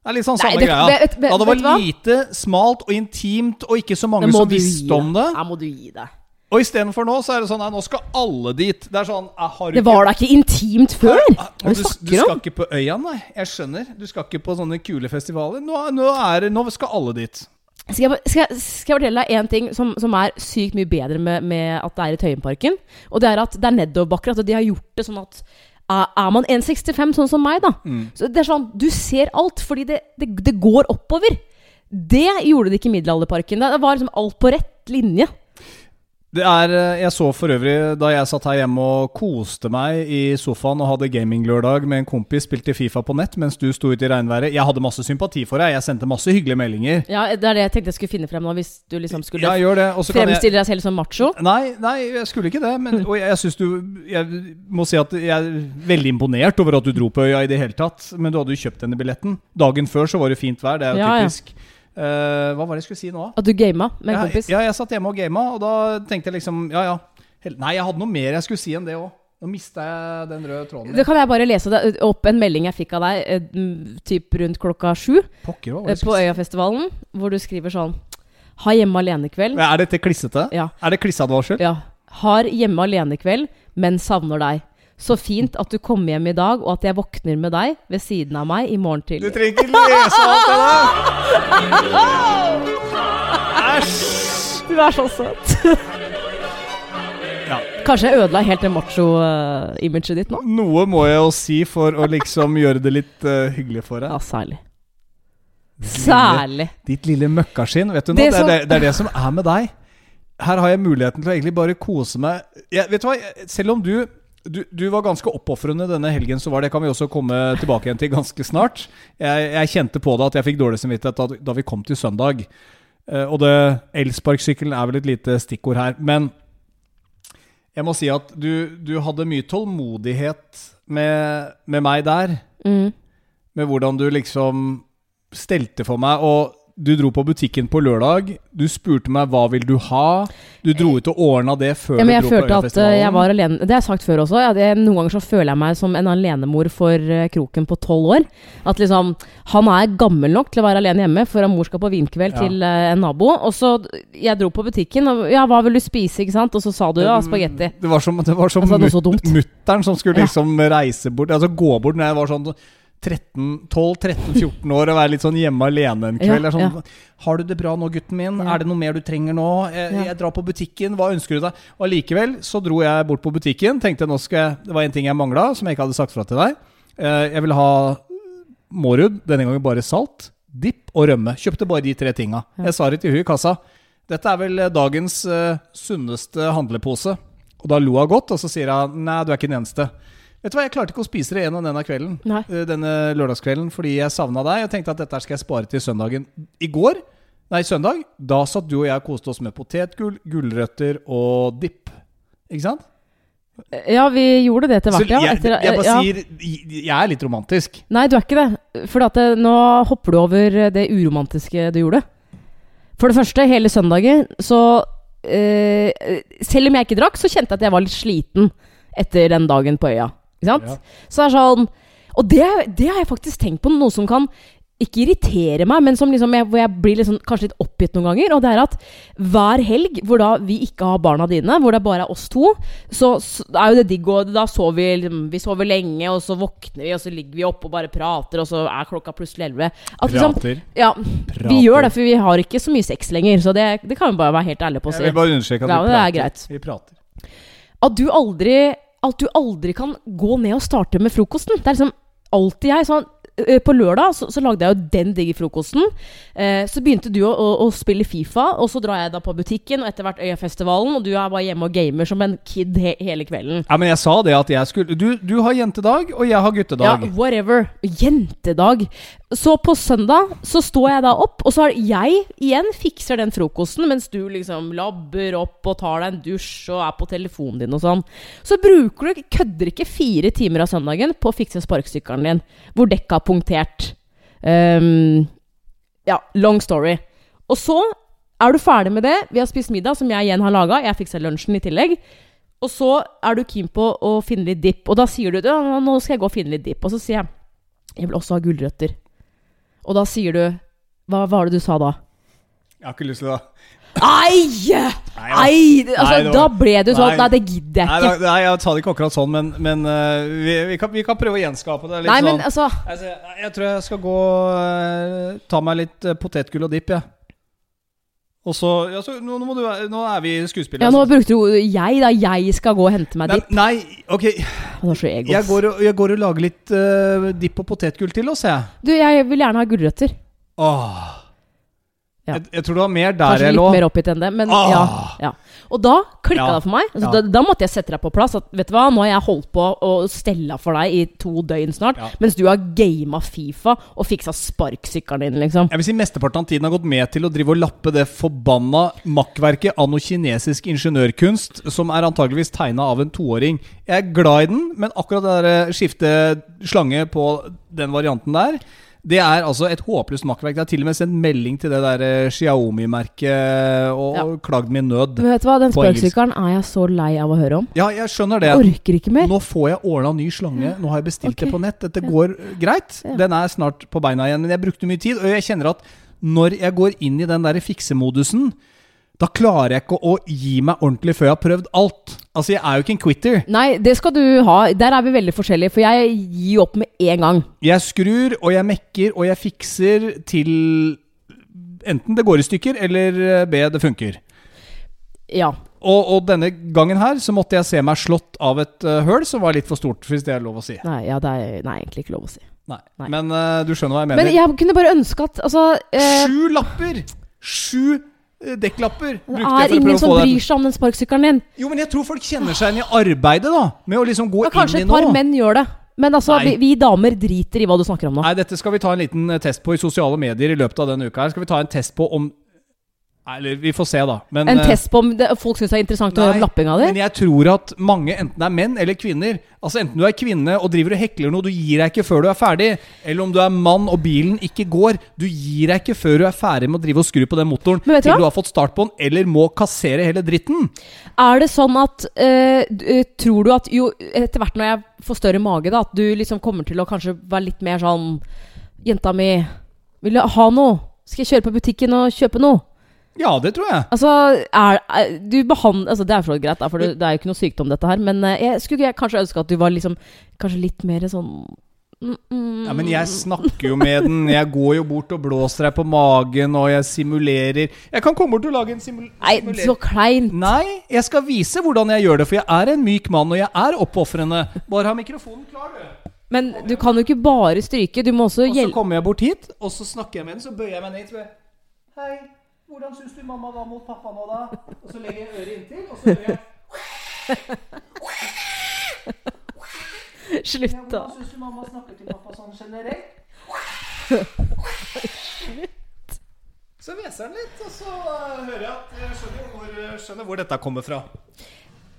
S1: Det er litt sånn
S2: Nei,
S1: samme
S2: det-
S1: greia.
S2: vet- vet-
S1: da det var lite, smalt og intimt, og ikke så mange som visste om det.
S2: Her må du gi deg.
S1: Og istedenfor nå, så er det sånn Nei, nå skal alle dit. Det er sånn har
S2: Det var da ikke intimt før? Hva er
S1: du,
S2: du
S1: du skal
S2: om?
S1: ikke på øya, nei. Jeg skjønner. Du skal ikke på sånne kule festivaler. Nå, nå, er, nå skal alle dit.
S2: Skal jeg, skal, jeg- skal jeg fortelle deg én ting som, som er sykt mye bedre med, med at det er i Tøyenparken? Og det er at det er nedoverbakker. At de har gjort det sånn at er, man 1,65 sånn som meg, da
S1: Mm.
S2: Så det er sånn, Du ser alt, fordi det, det, det går oppover. Det gjorde det ikke i Middelalderparken. Det var liksom alt på rett linje.
S1: Det er, eh, Jeg så for øvrig da jeg satt her hjemme og koste meg i sofaen og hadde gaminglørdag med en kompis, spilte Fifa på nett mens du sto ute i regnværet. Jeg hadde masse sympati for deg. Jeg sendte masse hyggelige meldinger.
S2: Ja, Det er det jeg tenkte jeg skulle finne frem nå, hvis du liksom skulle
S1: Ja. Og jeg
S2: fremstille deg selv som macho.
S1: Nei, nei, jeg skulle ikke det. Men, og jeg, jeg synes du Jeg må si at jeg er veldig imponert over at du dro på øya i det hele tatt. Men du hadde jo kjøpt denne billetten. Dagen før så var det fint vær. Det er jo
S2: Ja, ja.
S1: Eh, hva var det jeg skulle si nå?
S2: At du gama med en kompis.
S1: Ja, jeg satt hjemme og gama, og da tenkte jeg liksom Ja, ja. Nei, jeg hadde noe mer jeg skulle si enn det òg. Nå mista jeg den røde tråden.
S2: Da kan jeg bare lese det opp en melding jeg fikk av deg eh, typ rundt klokka sju
S1: Pokker, hva var
S2: eh,
S1: det
S2: på? Øyafestivalen, hvor du skriver sånn Ha hjemme alene-kveld.
S1: Er dette klissete?
S2: Ja.
S1: Er det klisseadvarsel?
S2: Ja. Har hjemme alene-kveld, men savner deg. Så fint at du kommer hjem i dag, og at jeg våkner med deg ved siden av meg i morgen
S1: Du trenger ikke lese alt det der! Æsj!
S2: Du er så søt.
S1: Ja.
S2: Kanskje jeg ødela helt det macho-imaget ditt nå?
S1: Noe må jeg jo si for å liksom gjøre det litt uh, hyggelig for deg.
S2: Ja, særlig.
S1: Ditt lille-
S2: Særlig.
S1: Ditt lille møkkaskinn. Vet du nå,
S2: Det
S1: det, er det, det er det som er med deg. Her har jeg muligheten til å egentlig bare kose meg. Jeg, vet du hva, selv om du du, du var ganske oppofrende denne helgen, så var det kan vi også komme tilbake igjen til ganske snart. Jeg, jeg kjente på det at jeg fikk dårlig samvittighet da, da vi kom til søndag. Eh, og det elsparkesykkelen er vel et lite stikkord her. Men jeg må si at du, du hadde mye tålmodighet med, med meg der
S2: Mm.
S1: med hvordan du liksom stelte for meg. Og Du dro på butikken på lørdag. Du spurte meg hva vil du ha. Du dro ut og ordna det før
S2: Ja,
S1: du dro på
S2: at eh,
S1: Øyafestivalen.
S2: jeg var alene Det har jeg sagt før også. Ja, det, noen ganger så føler jeg meg som en alenemor for uh, Kroken på tolv år. At liksom Han er gammel nok til å være alene hjemme før mor skal på vinkveld
S1: Ja.
S2: til uh, en nabo. Og så Jeg dro på butikken, og ja, hva vil du spise, ikke sant? Og så sa du ja, spagetti.
S1: Det var som, det var som
S2: Altså, noe så
S1: mut-
S2: dumt.
S1: som skulle liksom reise bort Altså gå bort når jeg var sånn 12-13-14 år og være litt sånn hjemme alene en kveld.
S2: Ja,
S1: sånn, Har du det bra nå, gutten min?
S2: Ja.
S1: Er det noe mer du trenger nå? Jeg,
S2: Ja.
S1: jeg drar på butikken. Hva ønsker du deg? Og allikevel så dro jeg bort på butikken. Tenkte nå skal jeg Det var en ting jeg mangla, som jeg ikke hadde sagt fra til deg. Eh, Jeg ville ha Mårud, denne gangen bare salt, dipp og rømme. Kjøpte bare de tre tinga.
S2: Ja.
S1: Jeg sa det til hun i kassa. Dette er vel eh, dagens uh, sunneste handlepose. Og da lo hun godt, og så sier hun nei, du er ikke den eneste. Vet du hva, Jeg klarte ikke å spise det en denne kvelden.
S2: Nei.
S1: eh, Denne lørdagskvelden fordi jeg savna deg. Jeg tenkte at dette skal jeg spare til søndagen. I går, nei søndag, da satt du og jeg og koste oss med potetgull, gulrøtter og dipp. Ikke sant?
S2: Ja, vi gjorde det etter hvert, ja.
S1: jeg,
S2: Etter,
S1: jeg bare
S2: ja.
S1: sier Jeg er litt romantisk.
S2: Nei, du er ikke det. For at det, nå hopper du over det uromantiske du gjorde. For det første, hele søndagen så eh, Selv om jeg ikke drakk, så kjente jeg at jeg var litt sliten etter den dagen på øya. Ikke sant?
S1: Ja.
S2: Så det er sånn Og det, det har jeg faktisk tenkt på, noe som kan ikke irritere meg, men som liksom jeg, hvor jeg blir liksom, kanskje litt oppgitt noen ganger. Og det er at hver helg hvor da vi ikke har barna dine, hvor det bare er oss to, så, så er jo det digg. Og da sover vi liksom, Vi sover lenge, og så våkner vi, og så ligger vi oppe og bare prater, og så er klokka plutselig elleve. Liksom,
S1: Prater.
S2: ja,
S1: Prater.
S2: vi gjør det, for vi har ikke så mye sex lenger. Så det, det kan vi bare være helt ærlige på å si.
S1: Jeg vil bare understreke at
S2: Ja,
S1: vi
S2: er
S1: prater. Vi prater.
S2: At du aldri At du aldri kan gå ned og starte med frokosten. Det er liksom alltid jeg. Sånn, på lørdag så, så lagde jeg jo den digge frokosten. Eh, så begynte du å, å, å spille Fifa, og så drar jeg da på butikken, og etter hvert Øyafestivalen, og du er bare hjemme og gamer som en kid he hele kvelden.
S1: Ja, men jeg sa det at jeg skulle Du, du har jentedag, og jeg har guttedag.
S2: Ja, whatever. Jentedag. Så på søndag så står jeg da opp, og så har jeg igjen fikser den frokosten, mens du liksom labber opp og tar deg en dusj og er på telefonen din og sånn. Så bruker du kødder ikke fire timer av søndagen på å fikse sparkesykkelen din, hvor dekka er punktert. Um, ja, long story. Og så er du ferdig med det. Vi har spist middag, som jeg igjen har laga. Jeg fiksa lunsjen i tillegg. Og så er du keen på å finne litt dipp, og da sier du ja, nå skal jeg gå og finne litt dipp. Og så sier jeg jeg vil også ha gulrøtter. Og da sier du Hva var det du sa da?
S1: Jeg har ikke lyst til det.
S2: Ei!
S1: Nei,
S2: Ei! Altså,
S1: Nei, var-
S2: da ble du sånn
S1: Nei.
S2: Nei, det gidder jeg ikke.
S1: Nei, nei, jeg sa det ikke akkurat sånn, men, men uh, vi, vi, kan, vi kan prøve å gjenskape det. Litt
S2: Nei, men
S1: sånn.
S2: altså
S1: Altså, jeg, tror jeg skal gå uh, Ta meg litt uh, potetgull og dipp, jeg. Og så, ja, så nå, nå, du, nå er vi skuespillere.
S2: Ja, nå brukte du jeg, da. Jeg skal gå og hente meg dipp.
S1: nei, ok.
S2: Så ego.
S1: Jeg går, og, jeg går og lager litt uh, dipp og potetgull til oss, jeg.
S2: Du, jeg vil gjerne ha gulrøtter.
S1: Åh.
S2: Ja.
S1: Jeg, jeg tror det var mer der
S2: Kanskje
S1: jeg
S2: litt mer oppgitt enn det, men
S1: Ah.
S2: ja, ja. Og da klikka
S1: Ja.
S2: det for meg. Altså, da, da måtte jeg sette deg på plass. At, vet du hva, Nå har jeg holdt på å stelle for deg i to døgn snart, mens du har gama Fifa og fiksa sparkesykkelen din, liksom.
S1: Jeg vil si Mesteparten av tiden har gått med til å drive og lappe det forbanna makkverket av noe kinesisk ingeniørkunst som er antageligvis tegna av en toåring. Jeg er glad i den, men akkurat det der skifte slange på den varianten der det er altså et håpløst makkverk. Jeg har til og med sendt melding til det der eh, Xiaomi-merket og,
S2: Ja.
S1: og klagd min nød.
S2: Men vet du hva, den
S1: På
S2: er jeg så lei av å høre om.
S1: Ja, jeg skjønner det.
S2: Jeg orker ikke mer.
S1: Nå får jeg ordna ny slange. Nå har jeg bestilt
S2: okay.
S1: det på nett. Dette går ja. greit.
S2: Ja.
S1: Den er snart på beina igjen. Men jeg brukte mye tid, og jeg kjenner at når jeg går inn i den der fiksemodusen, da klarer jeg ikke å gi meg ordentlig før jeg har prøvd alt. Altså, jeg er jo ikke en quitter.
S2: Nei, det skal du ha. Der er vi veldig forskjellige, for jeg gir opp med en gang.
S1: Jeg skrur, og jeg mekker, og jeg fikser til enten det går i stykker, eller eh, B, det funker.
S2: Ja.
S1: Og, og denne gangen her så måtte jeg se meg slått av et uh, høl som var litt for stort, hvis det er lov å si.
S2: Nei, ja, det er nei, egentlig ikke lov å si.
S1: Nei.
S2: Nei.
S1: Men uh, du skjønner hva jeg mener.
S2: Men jeg kunne bare ønske at Altså uh,
S1: Sju lapper! Sju dekklapper
S2: Det er ingen som bryr seg om den sparkesykkelen din.
S1: Jo, men jeg tror folk kjenner seg igjen i arbeidet, da. Med å liksom gå
S2: Ja, i
S1: inn i
S2: et par
S1: nå.
S2: menn gjør det. Men altså, vi, vi damer driter i hva du snakker om nå.
S1: Nei, dette skal vi ta en liten eh, test på i sosiale medier i løpet av denne uka. her Skal vi ta en test på om Eller vi får se, da. Men,
S2: En
S1: eh,
S2: test på om det, folk syns det er interessant å høre om lappinga di?
S1: Men jeg tror at mange, enten det er menn eller kvinner Altså Enten du er kvinne og driver og hekler noe, du gir deg ikke før du er ferdig. Eller om du er mann og bilen ikke går, du gir deg ikke før du er ferdig med å drive og skru på den motoren til
S2: hva?
S1: du har fått start på den, eller må kassere hele dritten.
S2: Er det sånn at øh, Tror du at jo etter hvert når jeg får større mage, da, at du liksom kommer til å kanskje være litt mer sånn Jenta mi, vil du ha noe? Skal jeg kjøre på butikken og kjøpe noe?
S1: Ja, det tror jeg.
S2: Altså, er, er du altså Det er for greit, for det, det er jo ikke noe sykdom, dette her. Men eh, jeg skulle jeg kanskje ønske at du var liksom Kanskje litt mer sånn mm, mm,
S1: Ja, Men jeg snakker jo med den. Jeg går jo bort og blåser deg på magen, og jeg simulerer. Jeg kan komme bort og lage en simul
S2: Nei, så kleint.
S1: Nei, jeg skal vise hvordan jeg gjør det, for jeg er en myk mann, og jeg er oppofrende. Bare ha mikrofonen klar, du.
S2: Men du kan jo ikke bare stryke, du må også
S1: Og så kommer jeg bort hit, og så snakker jeg med den, så bøyer jeg meg ned så jeg, Hei, hvordan syns du mamma var mot pappa nå, da? Og så legger jeg øret inntil, og så hører jeg
S2: Slutt,
S1: ja,
S2: da.
S1: Hvordan syns du mamma snakker til pappa sånn generelt? Så hveser den litt, og så uh, hører jeg at jeg skjønner hvor, skjønner hvor dette kommer fra.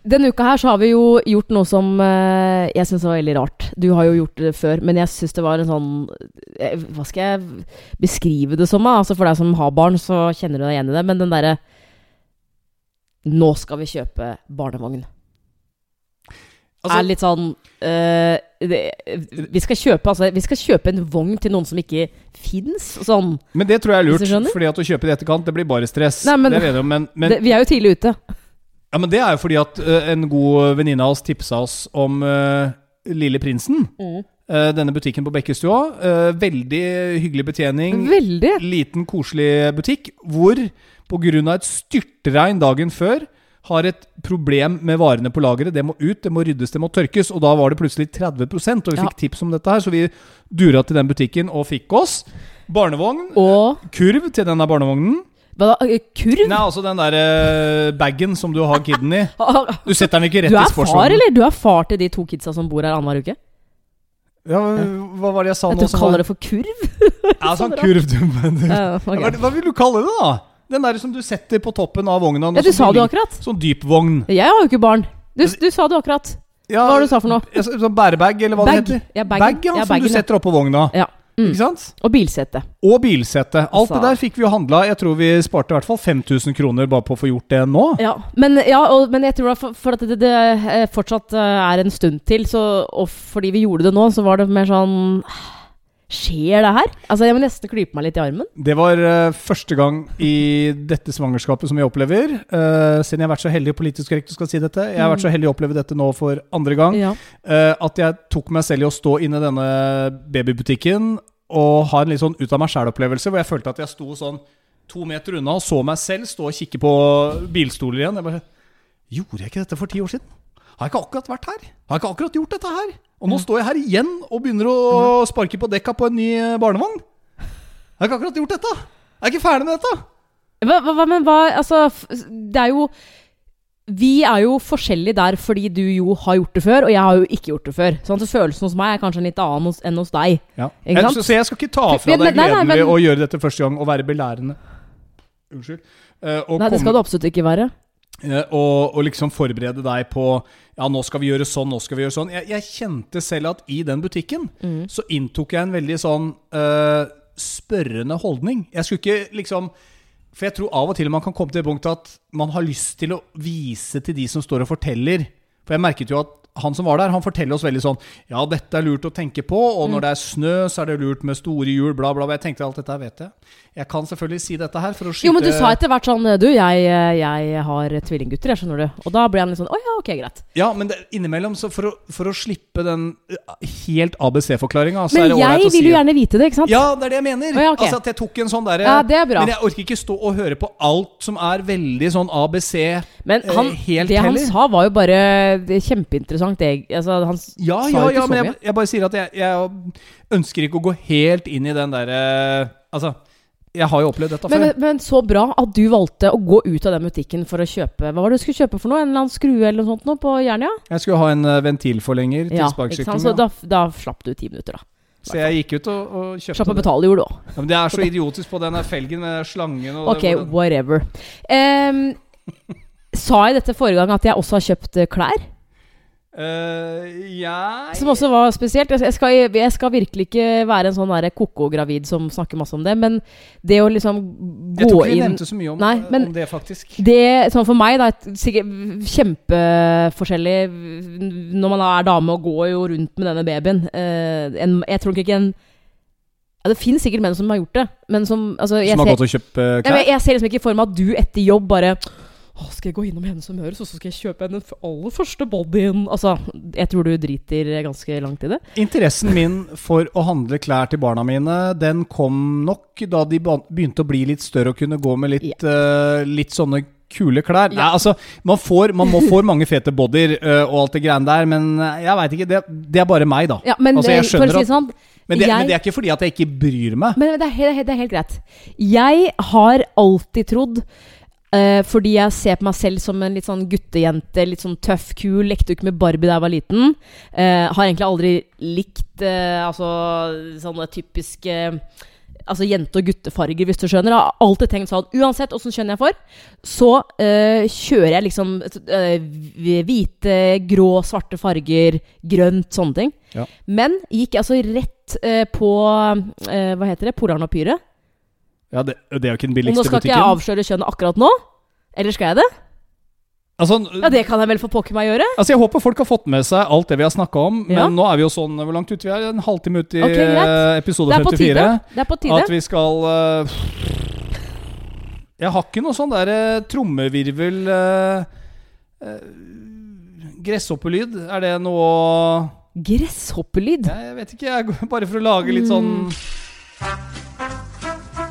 S2: Denne uka her så har vi jo gjort noe som eh, jeg syns var veldig rart. Du har jo gjort det før, men jeg syns det var en sånn eh, Hva skal jeg beskrive det som? Altså For deg som har barn, så kjenner du deg igjen i det. Men den derre Nå skal vi kjøpe barnevogn.
S1: Altså,
S2: er litt sånn eh, det, vi, skal kjøpe, altså, vi skal kjøpe en vogn til noen som ikke fins. Sånn.
S1: men det tror jeg er lurt, fordi at å kjøpe det i etterkant, det blir bare stress.
S2: Nei, men-
S1: det men, men,
S2: det, vi er jo tidlig ute.
S1: Ja, men det er jo fordi at uh, en god venninne av oss tipsa oss om uh, Lille Prinsen. Uh, denne butikken på Bekkestua. Veldig hyggelig betjening.
S2: Veldig.
S1: liten, koselig butikk hvor pga. et styrtregn dagen før har et problem med varene på lageret. Det må ut, det må ryddes, det må tørkes. Og da var det plutselig 30% og vi
S2: Ja.
S1: fikk tips om dette her, så vi dura til den butikken og fikk oss barnevogn.
S2: Og
S1: Kurv til denne barnevognen.
S2: Hva da? Eh, Kurv?
S1: Nei, altså den der uh, bagen som du har kiden i. Du setter den ikke rett
S2: Du er far, eller? Du er far til de to kidsa som bor her annenhver uke?
S1: Ja, hva var det jeg sa
S2: At
S1: nå?
S2: du kaller det for kurv?
S1: Ja, sånn kurv, du mener.
S2: Ja, ok.
S1: Hva, hva vil du kalle det, da? Den der som du setter på toppen av vogna.
S2: ja, du sa det jo akkurat.
S1: Sånn dyp vogn.
S2: Jeg har jo ikke barn. Du, du sa det jo akkurat.
S1: Ja,
S2: Hva var det du sa for noe?
S1: ja, Sånn bærebag, eller hva
S2: Bag.
S1: det heter.
S2: Ja.
S1: Bag, ja,
S2: Ja,
S1: som
S2: bagen,
S1: du
S2: ja.
S1: setter oppå vogna.
S2: Ja. Mm.
S1: Ikke sant?
S2: Og bilsete.
S1: Og bilsete. Alt
S2: Altså-
S1: det der fikk vi jo handla. Jeg tror vi sparte i hvert fall 5000 kroner bare på å få gjort det nå.
S2: Ja, men, ja, og, men jeg tror da for, for at det, det eh, fortsatt eh, er en stund til, så, og fordi vi gjorde det nå, så var det mer sånn Skjer det her? Altså, Jeg må nesten klype meg litt i armen.
S1: Det var uh, første gang i dette svangerskapet som jeg opplever. Uh, siden jeg har vært så heldig, politisk korrekt du skal si dette, jeg har vært så heldig å oppleve dette nå for andre gang.
S2: Ja.
S1: Uh, at jeg tok meg selv i å stå inne i denne babybutikken og ha en litt sånn ut av meg sjæl-opplevelse, hvor jeg følte at jeg sto sånn to meter unna og så meg selv stå og kikke på bilstoler igjen. Jeg bare Gjorde jeg ikke dette for ti år siden? Har jeg ikke akkurat vært her? Har jeg ikke akkurat gjort dette her? Og nå står jeg her igjen og begynner å sparke på dekka på en ny eh, barnevogn. Jeg har ikke akkurat gjort dette. Jeg er ikke ferdig med dette.
S2: Hva, hva, men hva Altså, det er jo Vi er jo forskjellige der fordi du jo har gjort det før, og jeg har jo ikke gjort det før. Sånn at Følelsen hos meg er kanskje en litt annen hos, enn hos deg.
S1: Ja. Så, så jeg skal ikke ta fra deg gleden ved å gjøre dette første gang og være belærende. Unnskyld. Uh,
S2: Nei, det skal du absolutt ikke være.
S1: Eh, og, og liksom forberede deg på Ja, nå skal vi gjøre sånn, nå skal vi gjøre sånn. Jeg, jeg kjente selv at i den butikken
S2: Mm.
S1: så inntok jeg en veldig sånn uh, spørrende holdning. Jeg skulle ikke liksom For jeg tror av og til man kan komme til det punktet at man har lyst til å vise til de som står og forteller. For jeg merket jo at han som var der, han forteller oss veldig sånn Ja, dette er lurt å tenke på, og
S2: Mm.
S1: når det er snø, så er det lurt med store hjul, bla, bla. Jeg tenkte alt dette vet jeg. Jeg kan selvfølgelig si dette her for å skyte
S2: Jo, men du sa etter hvert sånn Du, jeg, jeg har tvillinggutter, jeg, skjønner du. Og da ble han litt sånn Å ja, ok, greit.
S1: Ja, men det, innimellom, så for å, for å slippe den uh, helt ABC-forklaringa, så
S2: Men jeg
S1: si
S2: vil jo gjerne vite det, ikke sant?
S1: Ja, det er det jeg mener.
S2: Ja, okay.
S1: Altså at jeg tok en sånn derre
S2: Ja, det er bra.
S1: Men jeg orker ikke stå og høre på alt som er veldig sånn ABC.
S2: Men
S1: Eh,
S2: han,
S1: helt
S2: det han
S1: heller.
S2: sa, var jo bare det er kjempeinteressant. Jeg, altså, han
S1: Ja, ja, ja, men jeg, jeg bare sier at jeg, jeg ønsker ikke å gå helt inn i den derre Altså, jeg har jo opplevd dette
S2: men,
S1: før.
S2: men, men så bra at du valgte å gå ut av den butikken for å kjøpe Hva var det du skulle kjøpe for noe? En eller annen skrue eller noe sånt nå på Jernia?
S1: Jeg skulle ha en eh, ventilforlenger til
S2: Ja,
S1: sparkesykkelen.
S2: Så da, da slapp du ti minutter, da.
S1: Så jeg gikk ut og, og kjøpte
S2: Slapp å betale, gjorde du òg.
S1: Ja, men det er så idiotisk på den der felgen med slangen og
S2: Ok, whatever. Um, sa jeg dette forrige gang at jeg også har kjøpt eh, klær?
S1: Eh, jeg
S2: Som også var spesielt. Jeg skal, jeg skal virkelig ikke være en sånn der koko-gravid som snakker masse om det, men det å liksom gå inn
S1: Jeg tror ikke vi nevnte så mye om,
S2: Nei, men-
S1: om det, faktisk.
S2: Det, sånn for meg, da, sikkert kjempeforskjellig når man er dame og går jo rundt med denne babyen. Eh, en, jeg tror ikke en ja, Det finnes sikkert menn som har gjort det, men som altså, jeg,
S1: Som har
S2: ser,
S1: gått og kjøpt eh,
S2: Nei,
S1: klær?
S2: men jeg ser liksom ikke for meg at du etter jobb bare å, skal jeg gå innom Hennes og Møres, og så skal jeg kjøpe henne den aller første bodyen? Altså, jeg tror du driter ganske langt i det.
S1: Interessen min for å handle klær til barna mine, den kom nok da de begynte å bli litt større og kunne gå med litt, eh, litt sånne kule klær. Nei, altså, man, får, man må få mange fete bodyer uh, og alt det greiene der, men eh, jeg veit ikke. Det, det er bare meg, da.
S2: Ja, men
S1: Altså, jeg
S2: eh,
S1: skjønner
S2: si
S1: at-
S2: sånn
S1: Men det,
S2: jeg-
S1: men det er ikke fordi at jeg ikke bryr meg.
S2: Men det er, helt, det er helt greit. Jeg har alltid trodd eh, fordi jeg ser på meg selv som en litt sånn guttejente, litt sånn tøff, kul. Lekte jo ikke med Barbie da jeg var liten. Eh, har egentlig aldri likt eh, altså sånne typiske Altså jente- og guttefarger, hvis du skjønner. Jeg har alltid tenkt sånn Uansett åssen kjønn jeg får, så eh, kjører jeg liksom eh, hvite, grå, svarte farger, grønt, sånne ting.
S1: Ja.
S2: Men gikk altså rett eh, på Hva heter det? Polaren og Pyre.
S1: Ja, det, det er jo ikke den
S2: billigste butikken.
S1: nå
S2: skal ikke jeg avsløre kjønnet akkurat nå. Eller skal jeg det?
S1: Altså,
S2: Ja, det kan jeg vel for pokker meg gjøre.
S1: altså, Jeg håper folk har fått med seg alt det vi har snakka om,
S2: Ja.
S1: men nå er vi jo sånn Hvor langt ute vi er? En halvtime ut i
S2: okay,
S1: eh, episode
S2: Det er på
S1: 54.
S2: Det er på tide.
S1: At vi skal uh, Jeg har ikke noe sånn der uh, trommevirvel uh, Gresshoppelyd. Er det noe
S2: Gresshoppelyd?
S1: Jeg, Jeg vet ikke, jeg, bare for å lage litt sånn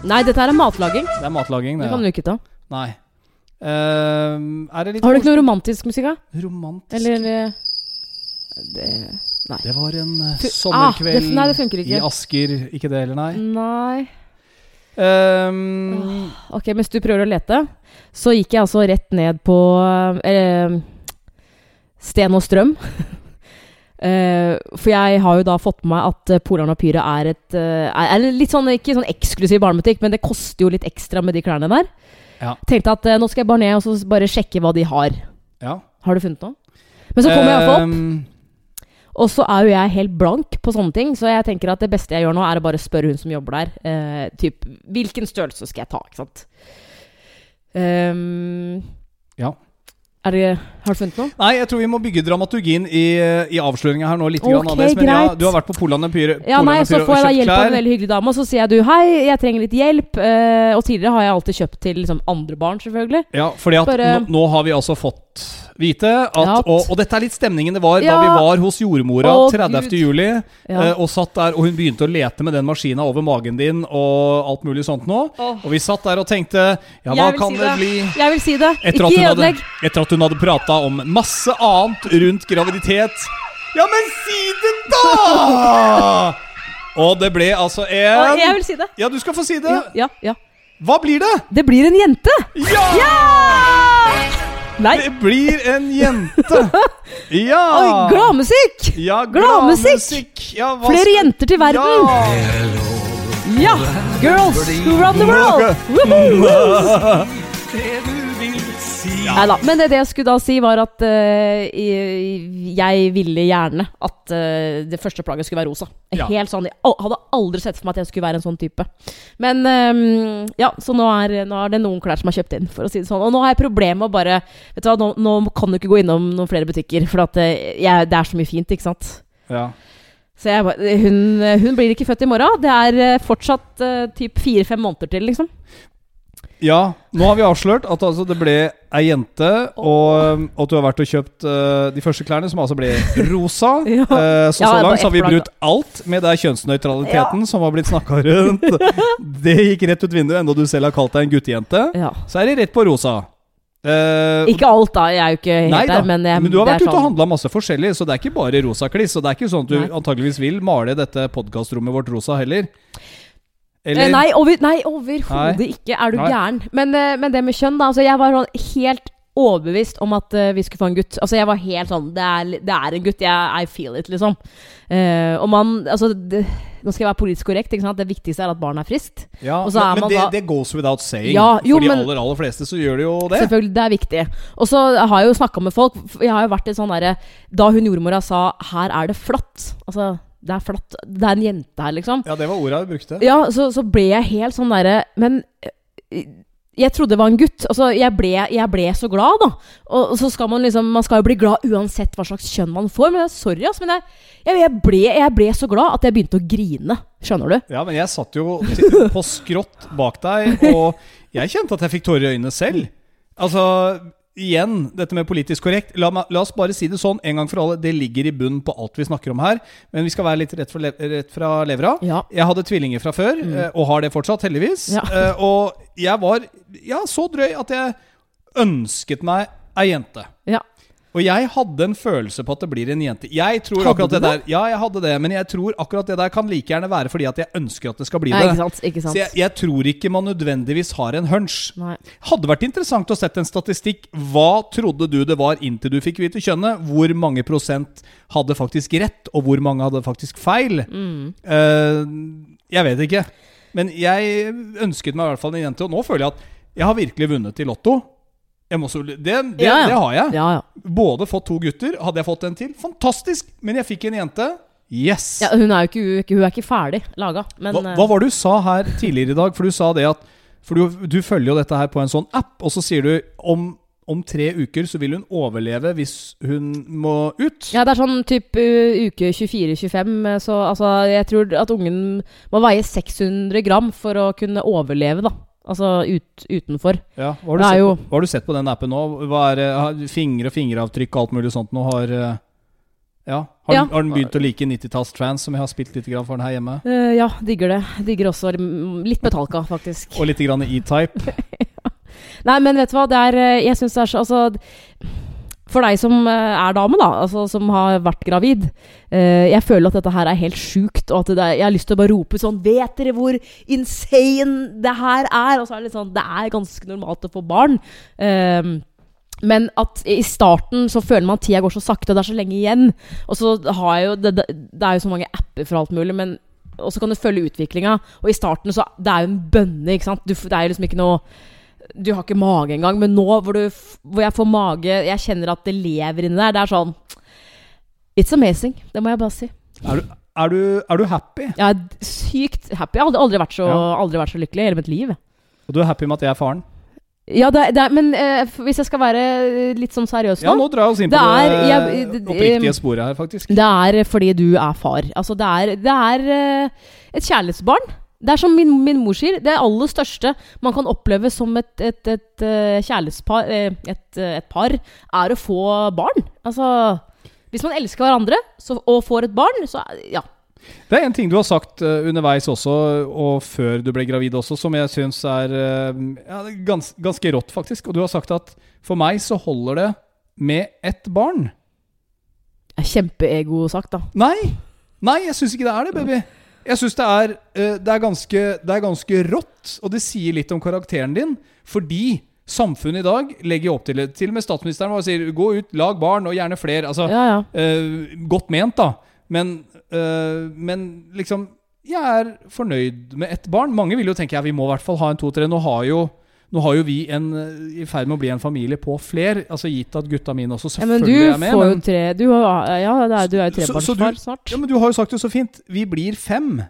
S2: Nei, dette her er matlaging.
S1: Det er matlaging,
S2: Det
S1: det.
S2: kan du ikke ta.
S1: Nei. Eh, er det litt
S2: Har du ikke noe romantisk musikk, da?
S1: romantisk
S2: Eller eh, det Nei.
S1: Det var en eh,
S2: Fu-
S1: sommerkveld
S2: ah, det, nei, det funker
S1: i. Asker. Ikke det heller, nei.
S2: Nei.
S1: Ehm,
S2: Ok, mens du prøver å lete, så gikk jeg altså rett ned på eh, Sten og Strøm. Eh, for jeg har jo da fått med meg at uh, Polarn og Pyre er et eh, er, litt sånn, ikke sånn eksklusiv barnebutikk, men det koster jo litt ekstra med de klærne der.
S1: Ja.
S2: Tenkte at eh, nå skal jeg bare ned og så bare sjekke hva de har.
S1: ja.
S2: Har du funnet noe? Men så kommer jeg iallfall opp,
S1: Ehm,
S2: og så er jo jeg helt blank på sånne ting. Så jeg tenker at det beste jeg gjør nå, er å bare spørre hun som jobber der. eh, typ, hvilken størrelse skal jeg ta? Ikke sant? Um,
S1: Ja.
S2: Er det, har du funnet noe?
S1: Nei, jeg tror vi må bygge dramaturgien i, i avsløringa her nå. litt
S2: Ok,
S1: grann av det. Men ja, du har vært på Polan Empire,
S2: Ja, nei, så får jeg da hjelp klær. av en veldig hyggelig dame, og så sier jeg du hei, jeg trenger litt hjelp. Uh, og tidligere har jeg alltid kjøpt til liksom, andre barn, selvfølgelig.
S1: Ja, fordi at
S2: Bare-
S1: nå, nå har vi altså fått vite at og, og dette er litt stemningen det var
S2: Ja.
S1: da vi var hos jordmora
S2: Å,
S1: 30. Juli.
S2: Ja.
S1: eh, og satt der, og hun begynte å lete med den maskina over magen din og alt mulig sånt nå.
S2: Oh.
S1: Og vi satt der og tenkte Ja, hva kan
S2: si
S1: det
S2: det.
S1: bli?
S2: Jeg vil si det.
S1: Etter
S2: ikke ødelegg.
S1: etter at hun hadde prata om masse annet rundt graviditet. Ja, men si det, da! Og det ble altså
S2: Og jeg vil si det.
S1: Ja, du skal få si det.
S2: Ja, ja, ja.
S1: Hva blir det?
S2: Det blir en jente!
S1: Ja!
S2: Nei,
S1: Det blir en jente. Ja.
S2: oi, gladmusikk!
S1: Ja,
S2: Gladmusikk.
S1: Ja,
S2: Flere
S1: skal-
S2: jenter til verden!
S1: Ja.
S2: Ja! Girls who run the world! Woohoo!
S1: Ja.
S2: Nei da. Men det, det jeg skulle da si, var at uh, jeg ville gjerne at uh, det første plagget skulle være rosa.
S1: Ja.
S2: Helt sånn, Jeg hadde aldri sett for meg at jeg skulle være en sånn type. Men um, ja, så nå er, nå er det noen klær som er kjøpt inn, for å si det sånn. Og nå har jeg problemer med å bare Vet du hva, nå, nå kan du ikke gå innom noen flere butikker, for at uh, jeg, det er så mye fint, ikke sant.
S1: Ja.
S2: Så jeg, hun, hun blir ikke født i morgen. Det er fortsatt uh, typ fire-fem måneder til, liksom.
S1: Ja, nå har vi avslørt at altså, det ble ei jente, og, og at du har vært og kjøpt uh, de første klærne, som altså ble rosa.
S2: Ja.
S1: uh, så så
S2: det er
S1: langt så har vi brutt alt med den kjønnsnøytraliteten som har blitt snakka rundt. Det gikk rett ut vinduet, enda du selv har kalt deg en guttejente.
S2: Ja.
S1: Så er det rett på rosa. Uh,
S2: Ikke alt, da. Jeg er jo ikke helt
S1: Nei
S2: der, men, jeg,
S1: men du har vært ute og
S2: sånn-
S1: handla masse forskjellig, så det er ikke bare rosa kliss. Og det er ikke sånn at du
S2: Nei.
S1: antageligvis vil male dette podkastrommet vårt rosa heller.
S2: Eh, Nei, over, nei overhodet ikke. Er du
S1: Nei.
S2: gæren? Men, eh, men det med kjønn, da. Altså, jeg var sånn helt overbevist om at uh, vi skulle få en gutt. Altså, jeg var helt sånn Det er, det er en gutt. Jeg, I feel it, liksom. Uh, og man Altså det, Nå skal jeg være politisk korrekt. Ikke sant? Det viktigste er at barnet er friskt.
S1: Ja,
S2: så er
S1: men
S2: man
S1: det,
S2: da-
S1: det goes without saying.
S2: Ja, jo,
S1: For de
S2: men-
S1: aller, aller fleste så gjør det jo det.
S2: Selvfølgelig, det er viktig. Og så har jeg jo snakka med folk. Jeg har jo vært i sånn derre Da hun jordmora sa 'her er det flatt', altså det er flatt, det er en jente her, liksom.
S1: Ja, det var ordet du brukte.
S2: Ja, så, så ble jeg helt sånn derre Men eh, jeg trodde det var en gutt. Altså, jeg ble, jeg ble så glad, da. Og, og så skal man liksom Man skal jo bli glad uansett hva slags kjønn man får. Men sorry, altså, men jeg, jeg, ble, jeg ble så glad at jeg begynte å grine. Skjønner du?
S1: Ja, men jeg satt jo på skrått bak deg, og jeg kjente at jeg fikk tårer i øynene selv. Altså, igjen, dette med politisk korrekt. La, la oss bare si det sånn en gang for alle. Det ligger i bunnen på alt vi snakker om her. Men vi skal være litt rett le rett fra levra.
S2: Ja.
S1: Jeg hadde tvillinger fra før, mm. og har det fortsatt, heldigvis.
S2: Ja.
S1: Uh, Og jeg var ja, så drøy at jeg ønsket meg ei jente.
S2: Ja.
S1: Og jeg hadde en følelse på at det blir en jente. Jeg tror
S2: Hadde
S1: akkurat det der Ja, jeg hadde det, men jeg tror akkurat det der kan like gjerne være fordi at jeg ønsker at det skal bli
S2: det.
S1: det.
S2: ikke sant? Ikke sant?
S1: Så jeg, jeg tror ikke man nødvendigvis har en hunch.
S2: Nei.
S1: Hadde vært interessant å sette en statistikk. Hva trodde du det var inntil du fikk vite kjønnet? Hvor mange prosent hadde faktisk rett, og hvor mange hadde faktisk feil?
S2: Mm.
S1: Uh, jeg vet ikke. Men jeg ønsket meg i hvert fall en jente, og nå føler jeg at jeg har virkelig vunnet i Lotto. Så, det, det,
S2: Ja, ja.
S1: det har jeg.
S2: Ja, ja.
S1: Både fått to gutter. Hadde jeg fått en til, fantastisk! Men jeg fikk en jente. Yes!
S2: ja hun, er jo ikke, hun, er ikke- er ferdig laga. Men
S1: hva,
S2: eh,
S1: hva var det du sa her tidligere i dag? For du sa det at For du, du følger jo dette her på en sånn app, og så sier du om, om tre uker så vil hun overleve hvis hun må ut.
S2: Ja, det er sånn type uh, uke 24-25. Så altså, jeg tror at ungen må veie 600 gram for å kunne overleve, da. Altså ut, utenfor.
S1: Ja, hva, har du sett
S2: jo-
S1: på, hva har du sett på den appen nå? Hva er, har Fingre og fingeravtrykk og alt mulig sånt nå har eh, Ja. Har,
S2: Ja.
S1: Har den begynt å like 90-talls-trans, som jeg har spilt litt grann for den her hjemme?
S2: Uh, ja, digger det. Digger også litt Metallica, faktisk.
S1: Og litt grann E-Type.
S2: Nei, men vet du hva, det er eh, Jeg syns det er så Altså for deg som eh, er dame, da, altså som har vært gravid eh, Jeg føler at dette her er helt sjukt, og at er, jeg har lyst til å bare rope sånn Vet dere hvor insane det her er? Og så er det litt sånn Det er ganske normalt å få barn. Eh, men at i starten så føler man at tida går så sakte, og det er så lenge igjen. Og så har jeg jo det, det er jo så mange apper for alt mulig, men og så kan du følge utviklinga. Og i starten så Det er jo en bønne, ikke sant. Du, det er jo liksom ikke noe Du har ikke mage engang. Men nå hvor, du, hvor jeg får mage Jeg kjenner at det lever inni der. Det er sånn It's amazing. Det må jeg bare si.
S1: Er du, er, du, er du happy?
S2: Jeg er sykt happy. Jeg har aldri, aldri, vært, så,
S1: Ja.
S2: aldri vært så lykkelig i hele mitt liv.
S1: Og du er happy med at jeg er faren?
S2: Ja, det, er- det er, men eh, hvis jeg skal være litt sånn seriøs nå
S1: Ja, nå drar jeg oss inn på
S2: Det
S1: det,
S2: jeg-
S1: oppriktige sporet her, faktisk.
S2: Det er fordi du er far. Altså, det er, det er eh, et kjærlighetsbarn. Det er som min, min mor sier, det aller største man kan oppleve som et, et, et, et kjærlighetspar eh, et, eh, et par, er å få barn. Altså Hvis man elsker hverandre så, og får et barn, så ja.
S1: Det er en ting du har sagt eh, underveis også, og før du ble gravid også, som jeg syns er eh, ja, gans, ganske rått, faktisk. Og du har sagt at for meg så holder det med ett barn.
S2: Kjempeego sagt, da.
S1: Nei! Nei, jeg syns ikke det er det, baby. Jeg syns det, eh, det, det er ganske rått, og det sier litt om karakteren din. Fordi samfunnet i dag legger opp til det. Til og med statsministeren bare sier 'gå ut, lag barn, og gjerne flere'. Altså,
S2: Ja, ja.
S1: Eh, godt ment, da. Men, eh, men liksom Jeg er fornøyd med ett barn. Mange vil jo tenke ja, vi må i hvert fall ha en to-tre. Nå har jo nå har jo vi en, i ferd med å bli en familie på fler, altså gitt at gutta mine også
S2: ja men du
S1: selvfølgelig er med.
S2: får jo
S1: men-
S2: tre du, har, Ja, er, du er jo trebarnsfar snart.
S1: ja, men du har jo sagt det så fint. Vi blir fem.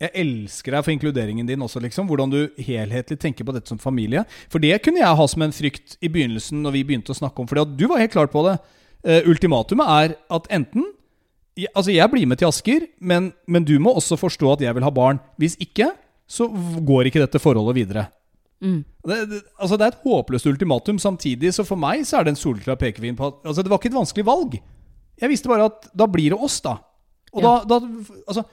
S1: Jeg elsker deg for inkluderingen din også, liksom. Hvordan du helhetlig tenker på dette som familie. For det kunne jeg ha som en frykt i begynnelsen, når vi begynte å snakke om For du var helt klar på det. Uh, ultimatumet er at enten Altså, jeg blir med til Asker, men, men du må også forstå at jeg vil ha barn. Hvis ikke, så går ikke dette forholdet videre.
S2: Mm.
S1: Det, det, altså det er et håpløst ultimatum. Samtidig så for meg så er det en solklar pekefin på at altså Det var ikke et vanskelig valg. Jeg visste bare at da blir det oss, da. Og
S2: Ja.
S1: da, da Altså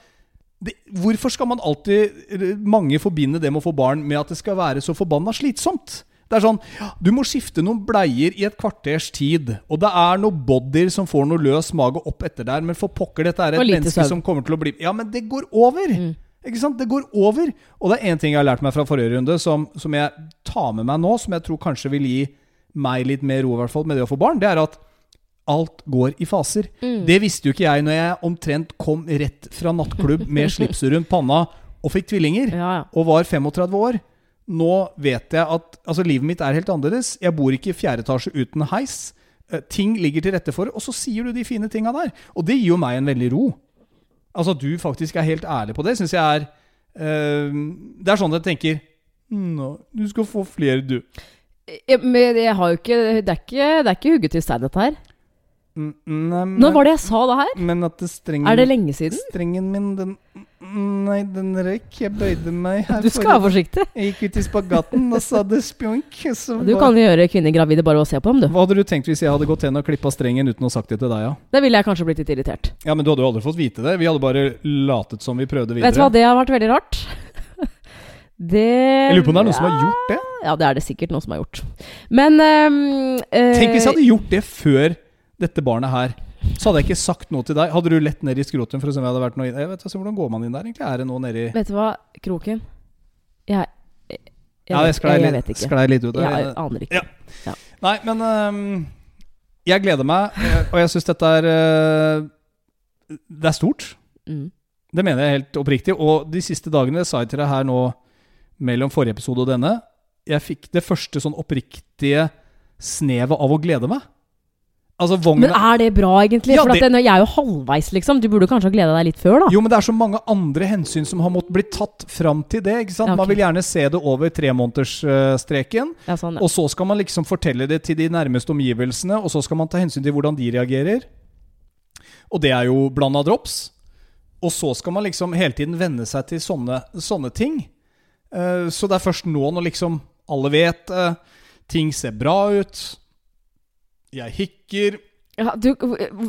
S1: det, Hvorfor skal man alltid Mange forbinde det med å få barn med at det skal være så forbanna slitsomt. Det er sånn Du må skifte noen bleier i et kvarters tid. Og det er noen bodyer som får noe løs mage opp etter der. Men for pokker, dette er et menneske
S2: søv.
S1: som kommer til å bli Ja, men det går over!
S2: Mm.
S1: Ikke sant? Det går over. Og det er én ting jeg har lært meg fra forrige runde, som, som jeg tar med meg nå, som jeg tror kanskje vil gi meg litt mer ro, i hvert fall, med det å få barn. Det er at alt går i faser.
S2: Mm.
S1: Det visste jo ikke jeg når jeg omtrent kom rett fra nattklubb med slipset rundt panna og fikk tvillinger,
S2: Ja,
S1: og var 35 år. Nå vet jeg at altså, livet mitt er helt annerledes. Jeg bor ikke i fjerde etasje uten heis. Eh, ting ligger til rette for, og så sier du de fine tinga der. Og det gir jo meg en veldig ro. Altså at du faktisk er helt ærlig på det, syns jeg er eh, Det er sånn jeg tenker Nå, du skal få flere, du.
S2: Ja, men jeg har jo ikke Det er ikke, ikke hugget i stein, dette her. Når var det jeg sa det her?
S1: men at det strengen
S2: Er det lenge siden?
S1: Strengen min, den Nei, den røyk. Jeg bøyde meg her
S2: Du skal være forsiktig.
S1: Jeg gikk ut i spagaten, og sa det spjunk.
S2: Du
S1: bare,
S2: kan jo gjøre kvinner gravide bare å se på dem, du.
S1: Hva hadde du tenkt hvis jeg hadde gått hen og klippa strengen uten å sagt det til deg? Ja?
S2: Da ville jeg kanskje blitt litt irritert.
S1: ja, Men du hadde jo aldri fått vite det. Vi hadde bare latet som vi prøvde videre.
S2: Vet du hva, det har vært veldig rart. Det
S1: Jeg lurer på om det er noen som har gjort det.
S2: Ja, det er det sikkert noen som har gjort. Men um, eh,
S1: Tenk hvis jeg hadde gjort det før dette barnet her. Så hadde jeg ikke sagt noe til deg. Hadde du lett ned i skrotum for å se om jeg hadde vært noe? Jeg vet ikke, Hvordan går man inn der, egentlig? Er det noe nedi
S2: Vet du hva, Kroken? Jeg, jeg,
S1: Ja, jeg sklei
S2: jeg, jeg vet ikke.
S1: sklei litt ut.
S2: Jeg aner ikke.
S1: Ja. Nei, men um, Jeg gleder meg, øh, og jeg syns dette er uh, Det er stort.
S2: Mm.
S1: Det mener jeg helt oppriktig. Og de siste dagene, det sa jeg til deg her nå mellom forrige episode og denne, jeg fikk det første sånn oppriktige snevet av å glede meg. Altså vogna
S2: Men er det bra, egentlig?
S1: Ja,
S2: For
S1: det-
S2: jeg er jo halvveis, liksom. Du burde kanskje ha gleda deg litt før, da.
S1: Jo, men det er så mange andre hensyn som har måttet bli tatt fram til det. ikke sant?
S2: Ja, okay.
S1: Man vil gjerne se det over tremånedersstreken.
S2: Ja, sånn, ja.
S1: Og så skal man liksom fortelle det til de nærmeste omgivelsene, og så skal man ta hensyn til hvordan de reagerer. Og det er jo blanda drops. Og så skal man liksom hele tiden venne seg til sånne, sånne ting. Uh, så det er først nå, når liksom alle vet uh, ting ser bra ut, jeg hikker
S2: Ja, du,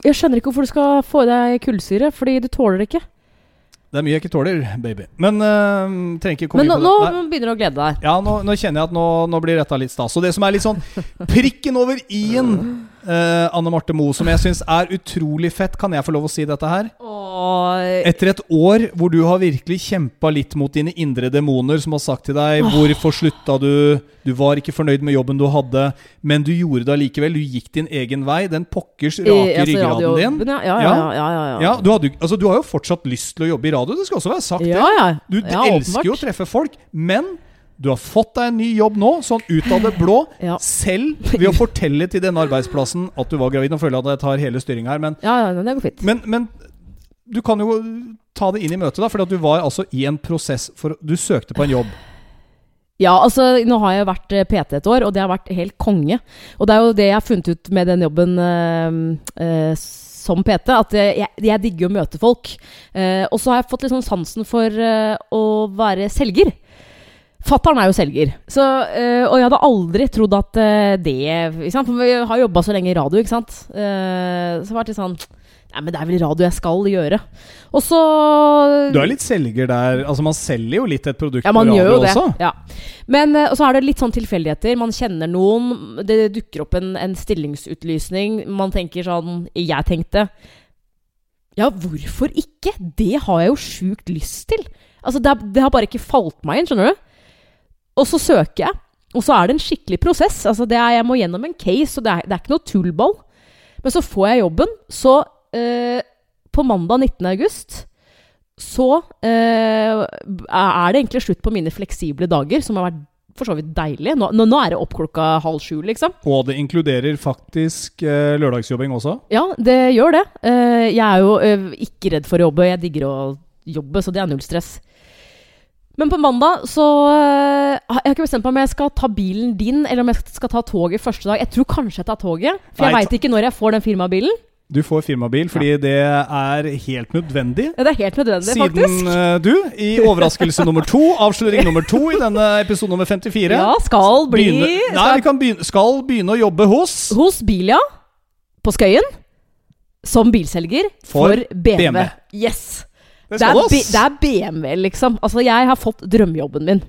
S2: jeg skjønner ikke hvorfor du skal få i deg kullsyre, fordi du tåler det ikke.
S1: Det er mye jeg ikke tåler, baby. Men uh, trenger ikke komme
S2: Men nå,
S1: inn på det. Nei.
S2: begynner du å glede deg.
S1: Ja, nå, nå kjenner jeg at nå, nå blir dette litt stas. Og det som er litt sånn prikken over i-en, eh, Anne Marte Moe, som jeg syns er utrolig fett, kan jeg få lov å si dette her?
S2: Åh,
S1: Etter et år hvor du har virkelig kjempa litt mot dine indre demoner, som har sagt til deg hvorfor slutta du, du var ikke fornøyd med jobben du hadde, men du gjorde det allikevel. Du gikk din egen vei. Den pokkers rake
S2: i- altså,
S1: ryggraden din.
S2: Ja, ja, ja. ja, ja, ja.
S1: Du, hadde, altså, du har jo fortsatt lyst til å jobbe i radio, det skal også være sagt.
S2: ja,
S1: det.
S2: ja.
S1: Du
S2: ja,
S1: elsker jo å treffe folk, men du har fått deg en ny jobb nå, sånn ut av det blå.
S2: Ja.
S1: Selv ved å fortelle til denne arbeidsplassen at du var gravid. Nå føler jeg at jeg tar hele styringa her, men,
S2: Ja, ja, det går fint.
S1: men, men du kan jo ta det inn i møtet, da. For du var altså i en prosess for Du søkte på en jobb.
S2: Ja, altså, nå har jeg vært eh, PT et år, og det har vært helt konge. Og det er jo det jeg har funnet ut med den jobben øh, øh, som PT, at jeg, jeg digger å møte folk. Eh, og så har jeg fått litt sånn sansen for eh, å være selger. Fattern er jo selger, så, øh, og jeg hadde aldri trodd at øh, det? For Vi har jobba så lenge i radio, ikke sant. Uh, så var det litt sånn Nei, men det er vel radio jeg skal gjøre. Og så
S1: Du er litt selger der. Altså Man selger jo litt et produkt
S2: ja, man
S1: på
S2: gjør jo det.
S1: også.
S2: Ja. Men og så er det litt sånn tilfeldigheter. Man kjenner noen. Det dukker opp en, en stillingsutlysning. Man tenker sånn Jeg tenkte Ja, hvorfor ikke? Det har jeg jo sjukt lyst til. Altså, det, det har bare ikke falt meg inn, skjønner du. Og så søker jeg. Og så er det en skikkelig prosess. Altså, det er, jeg må gjennom en case, og det er, det er ikke noe tullball. Men så får jeg jobben. Så eh, på mandag 19. august så eh, er det egentlig slutt på mine fleksible dager, som har vært for så vidt deilig. Nå, nå, nå er det opp klokka halv sju, liksom.
S1: Og det inkluderer faktisk eh, lørdagsjobbing også.
S2: Ja, det gjør det. Eh, jeg er jo eh, ikke redd for å jobbe. Jeg digger å jobbe, så det er null stress. Men på mandag så Jeg har ikke bestemt meg om jeg skal ta bilen din, eller om jeg skal ta toget første dag. Jeg tror kanskje jeg tar toget, for jeg veit ikke når jeg får den firmabilen.
S1: Du får firmabil fordi det er helt nødvendig.
S2: Ja, det er helt nødvendig,
S1: Siden
S2: faktisk.
S1: Siden du, i overraskelse nummer to, avsløring nummer to i denne episode nummer 54
S2: Ja, skal bli
S1: begynne, Nei,
S2: skal,
S1: vi kan begynne, skal begynne å jobbe hos
S2: Hos Bilia på Skøyen. Som bilselger
S1: For
S2: for, BMW.
S1: BMW.
S2: Yes!
S1: Det
S2: Det er, det er BMW, liksom. Altså, jeg har fått drømmejobben min.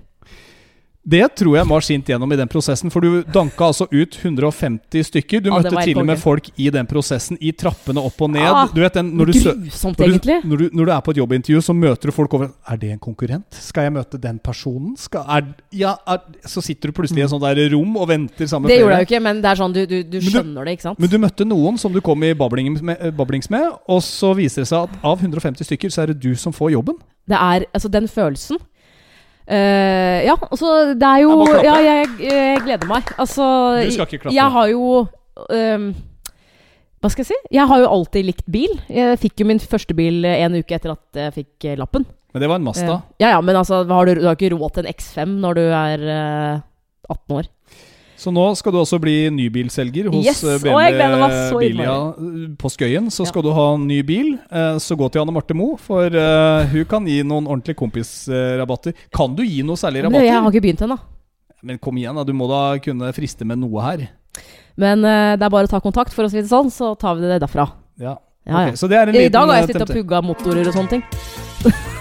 S1: Det tror jeg var skint gjennom i den prosessen, for du danka altså ut 150 stykker. Du
S2: ah,
S1: møtte til og med folk i den prosessen, i trappene opp og ned.
S2: Ah,
S1: du vet den, når du,
S2: Grusomt,
S1: når, du, når, du, når du er på et jobbintervju, så møter du folk over Er det en konkurrent? Skal jeg møte den personen? Skal, er, ja, er, så sitter du plutselig i et sånt der rom og venter sammen med
S2: Det gjorde jeg jo ikke, men det er sånn du, du, du
S1: Men du-
S2: skjønner det, ikke sant?
S1: Men du møtte noen som du kom i bablings med, eh, bablings med, og så viser det seg at av 150 stykker, så er det du som får jobben.
S2: Det er altså den følelsen. Eh, ja, altså det er jo
S1: Jeg.
S2: Ja, jeg, jeg gleder meg. Altså
S1: Du skal ikke klappe.
S2: Jeg har jo um, Hva skal jeg si? Jeg har jo alltid likt bil. Jeg fikk jo min første bil eh, en uke etter at jeg fikk eh, lappen.
S1: Men det var en Mazda.
S2: ja, ja, men altså, har du, du har ikke råd til en X5 når du er uh, 18 år.
S1: Så nå skal du også bli nybilselger hos
S2: Yes!
S1: eh, BMW Bilia eh, på Skøyen. Så
S2: Ja.
S1: skal du ha ny bil, eh, så gå til Anne Marte Moe, for hun kan gi noen ordentlige kompisrabatter. Kan du gi noe særlig
S2: Men jeg har ikke begynt ennå.
S1: Men kom igjen, da. Du må da kunne friste med noe her.
S2: Men det er bare å ta kontakt, for å si det sånn, så tar vi det derfra.
S1: Ja.
S2: Ja,
S1: Ok,
S2: ja.
S1: Så det en
S2: I dag har jeg sittet og pugga motorer og sånne ting.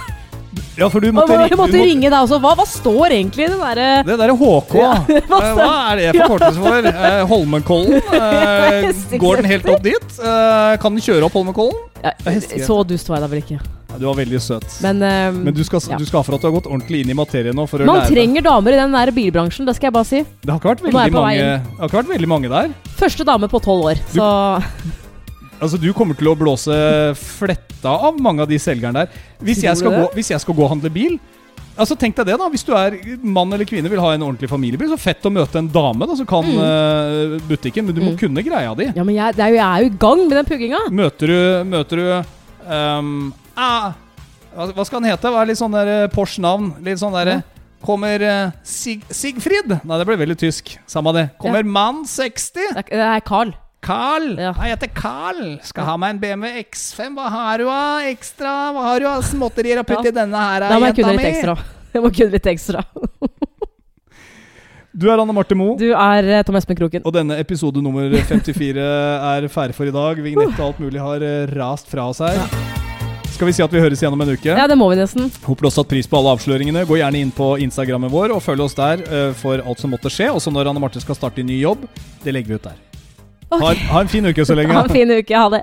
S1: Ja, for du måtte, ri-
S2: måtte
S1: du
S2: ringe deg også. Hva, hva står egentlig i den derre
S1: Det der er HK.
S2: Ja,
S1: hva, Hva er det forkortelse for? Eh, Holmenkollen? Eh, går den helt opp dit? Eh, kan den kjøre opp Holmenkollen?
S2: ja,
S1: Det.
S2: Så dust var jeg da vel ikke.
S1: Ja, du var veldig søt.
S2: Men, eh,
S1: Men du skal, du skal for at du har gått ordentlig inn i materien nå. For
S2: man
S1: lære
S2: trenger damer i den der bilbransjen, det skal jeg bare si.
S1: Det har ikke vært veldig mange, det har ikke vært veldig mange der.
S2: Første dame på tolv år, så
S1: Altså Du kommer til å blåse fletta av mange av de selgerne der. Hvis jeg, skal gå, hvis jeg skal gå og handle bil Altså Tenk deg det, da. Hvis du er mann eller kvinne vil ha en ordentlig familiebil, så fett å møte en dame da som kan eh, butikken, men du må
S2: Mm.
S1: kunne greia di.
S2: Ja, men jeg, det er jo, jeg er jo i gang med den pugginga.
S1: Møter du Møter du um, ah, hva, skal han hete? Hva er litt sånn der eh, Porsche-navn? Litt sånn derre Kommer eh, Sig Sigfrid? Nei, det ble veldig tysk. Samme det. Kommer mann 60?
S2: Det er, det er Carl.
S1: Carl.
S2: Ja.
S1: Jeg heter Carl. Skal ha meg en BMW X5. Hva har du av ekstra? Hva har du av småtterier å putte
S2: Ja.
S1: i denne her,
S2: Da må jeg kunne litt ekstra. Jeg må kunne litt ekstra.
S1: Du er Anne Marte Moe.
S2: Du er eh, Tom Espen Kroken.
S1: Og denne episode nummer 54 er ferdig for i dag. Vignett og alt mulig har eh, rast fra oss her. Skal vi si at vi høres igjen om en uke?
S2: Ja, det må vi nesten.
S1: Håper du har satt pris på alle avsløringene. Gå gjerne inn på Instagrammen vår og følg oss der eh, for alt som måtte skje. Også når Anne Marte skal starte en ny jobb. Det legger vi ut der. Ha, ha en fin uke så lenge.
S2: Ha en fin uke. Ha det.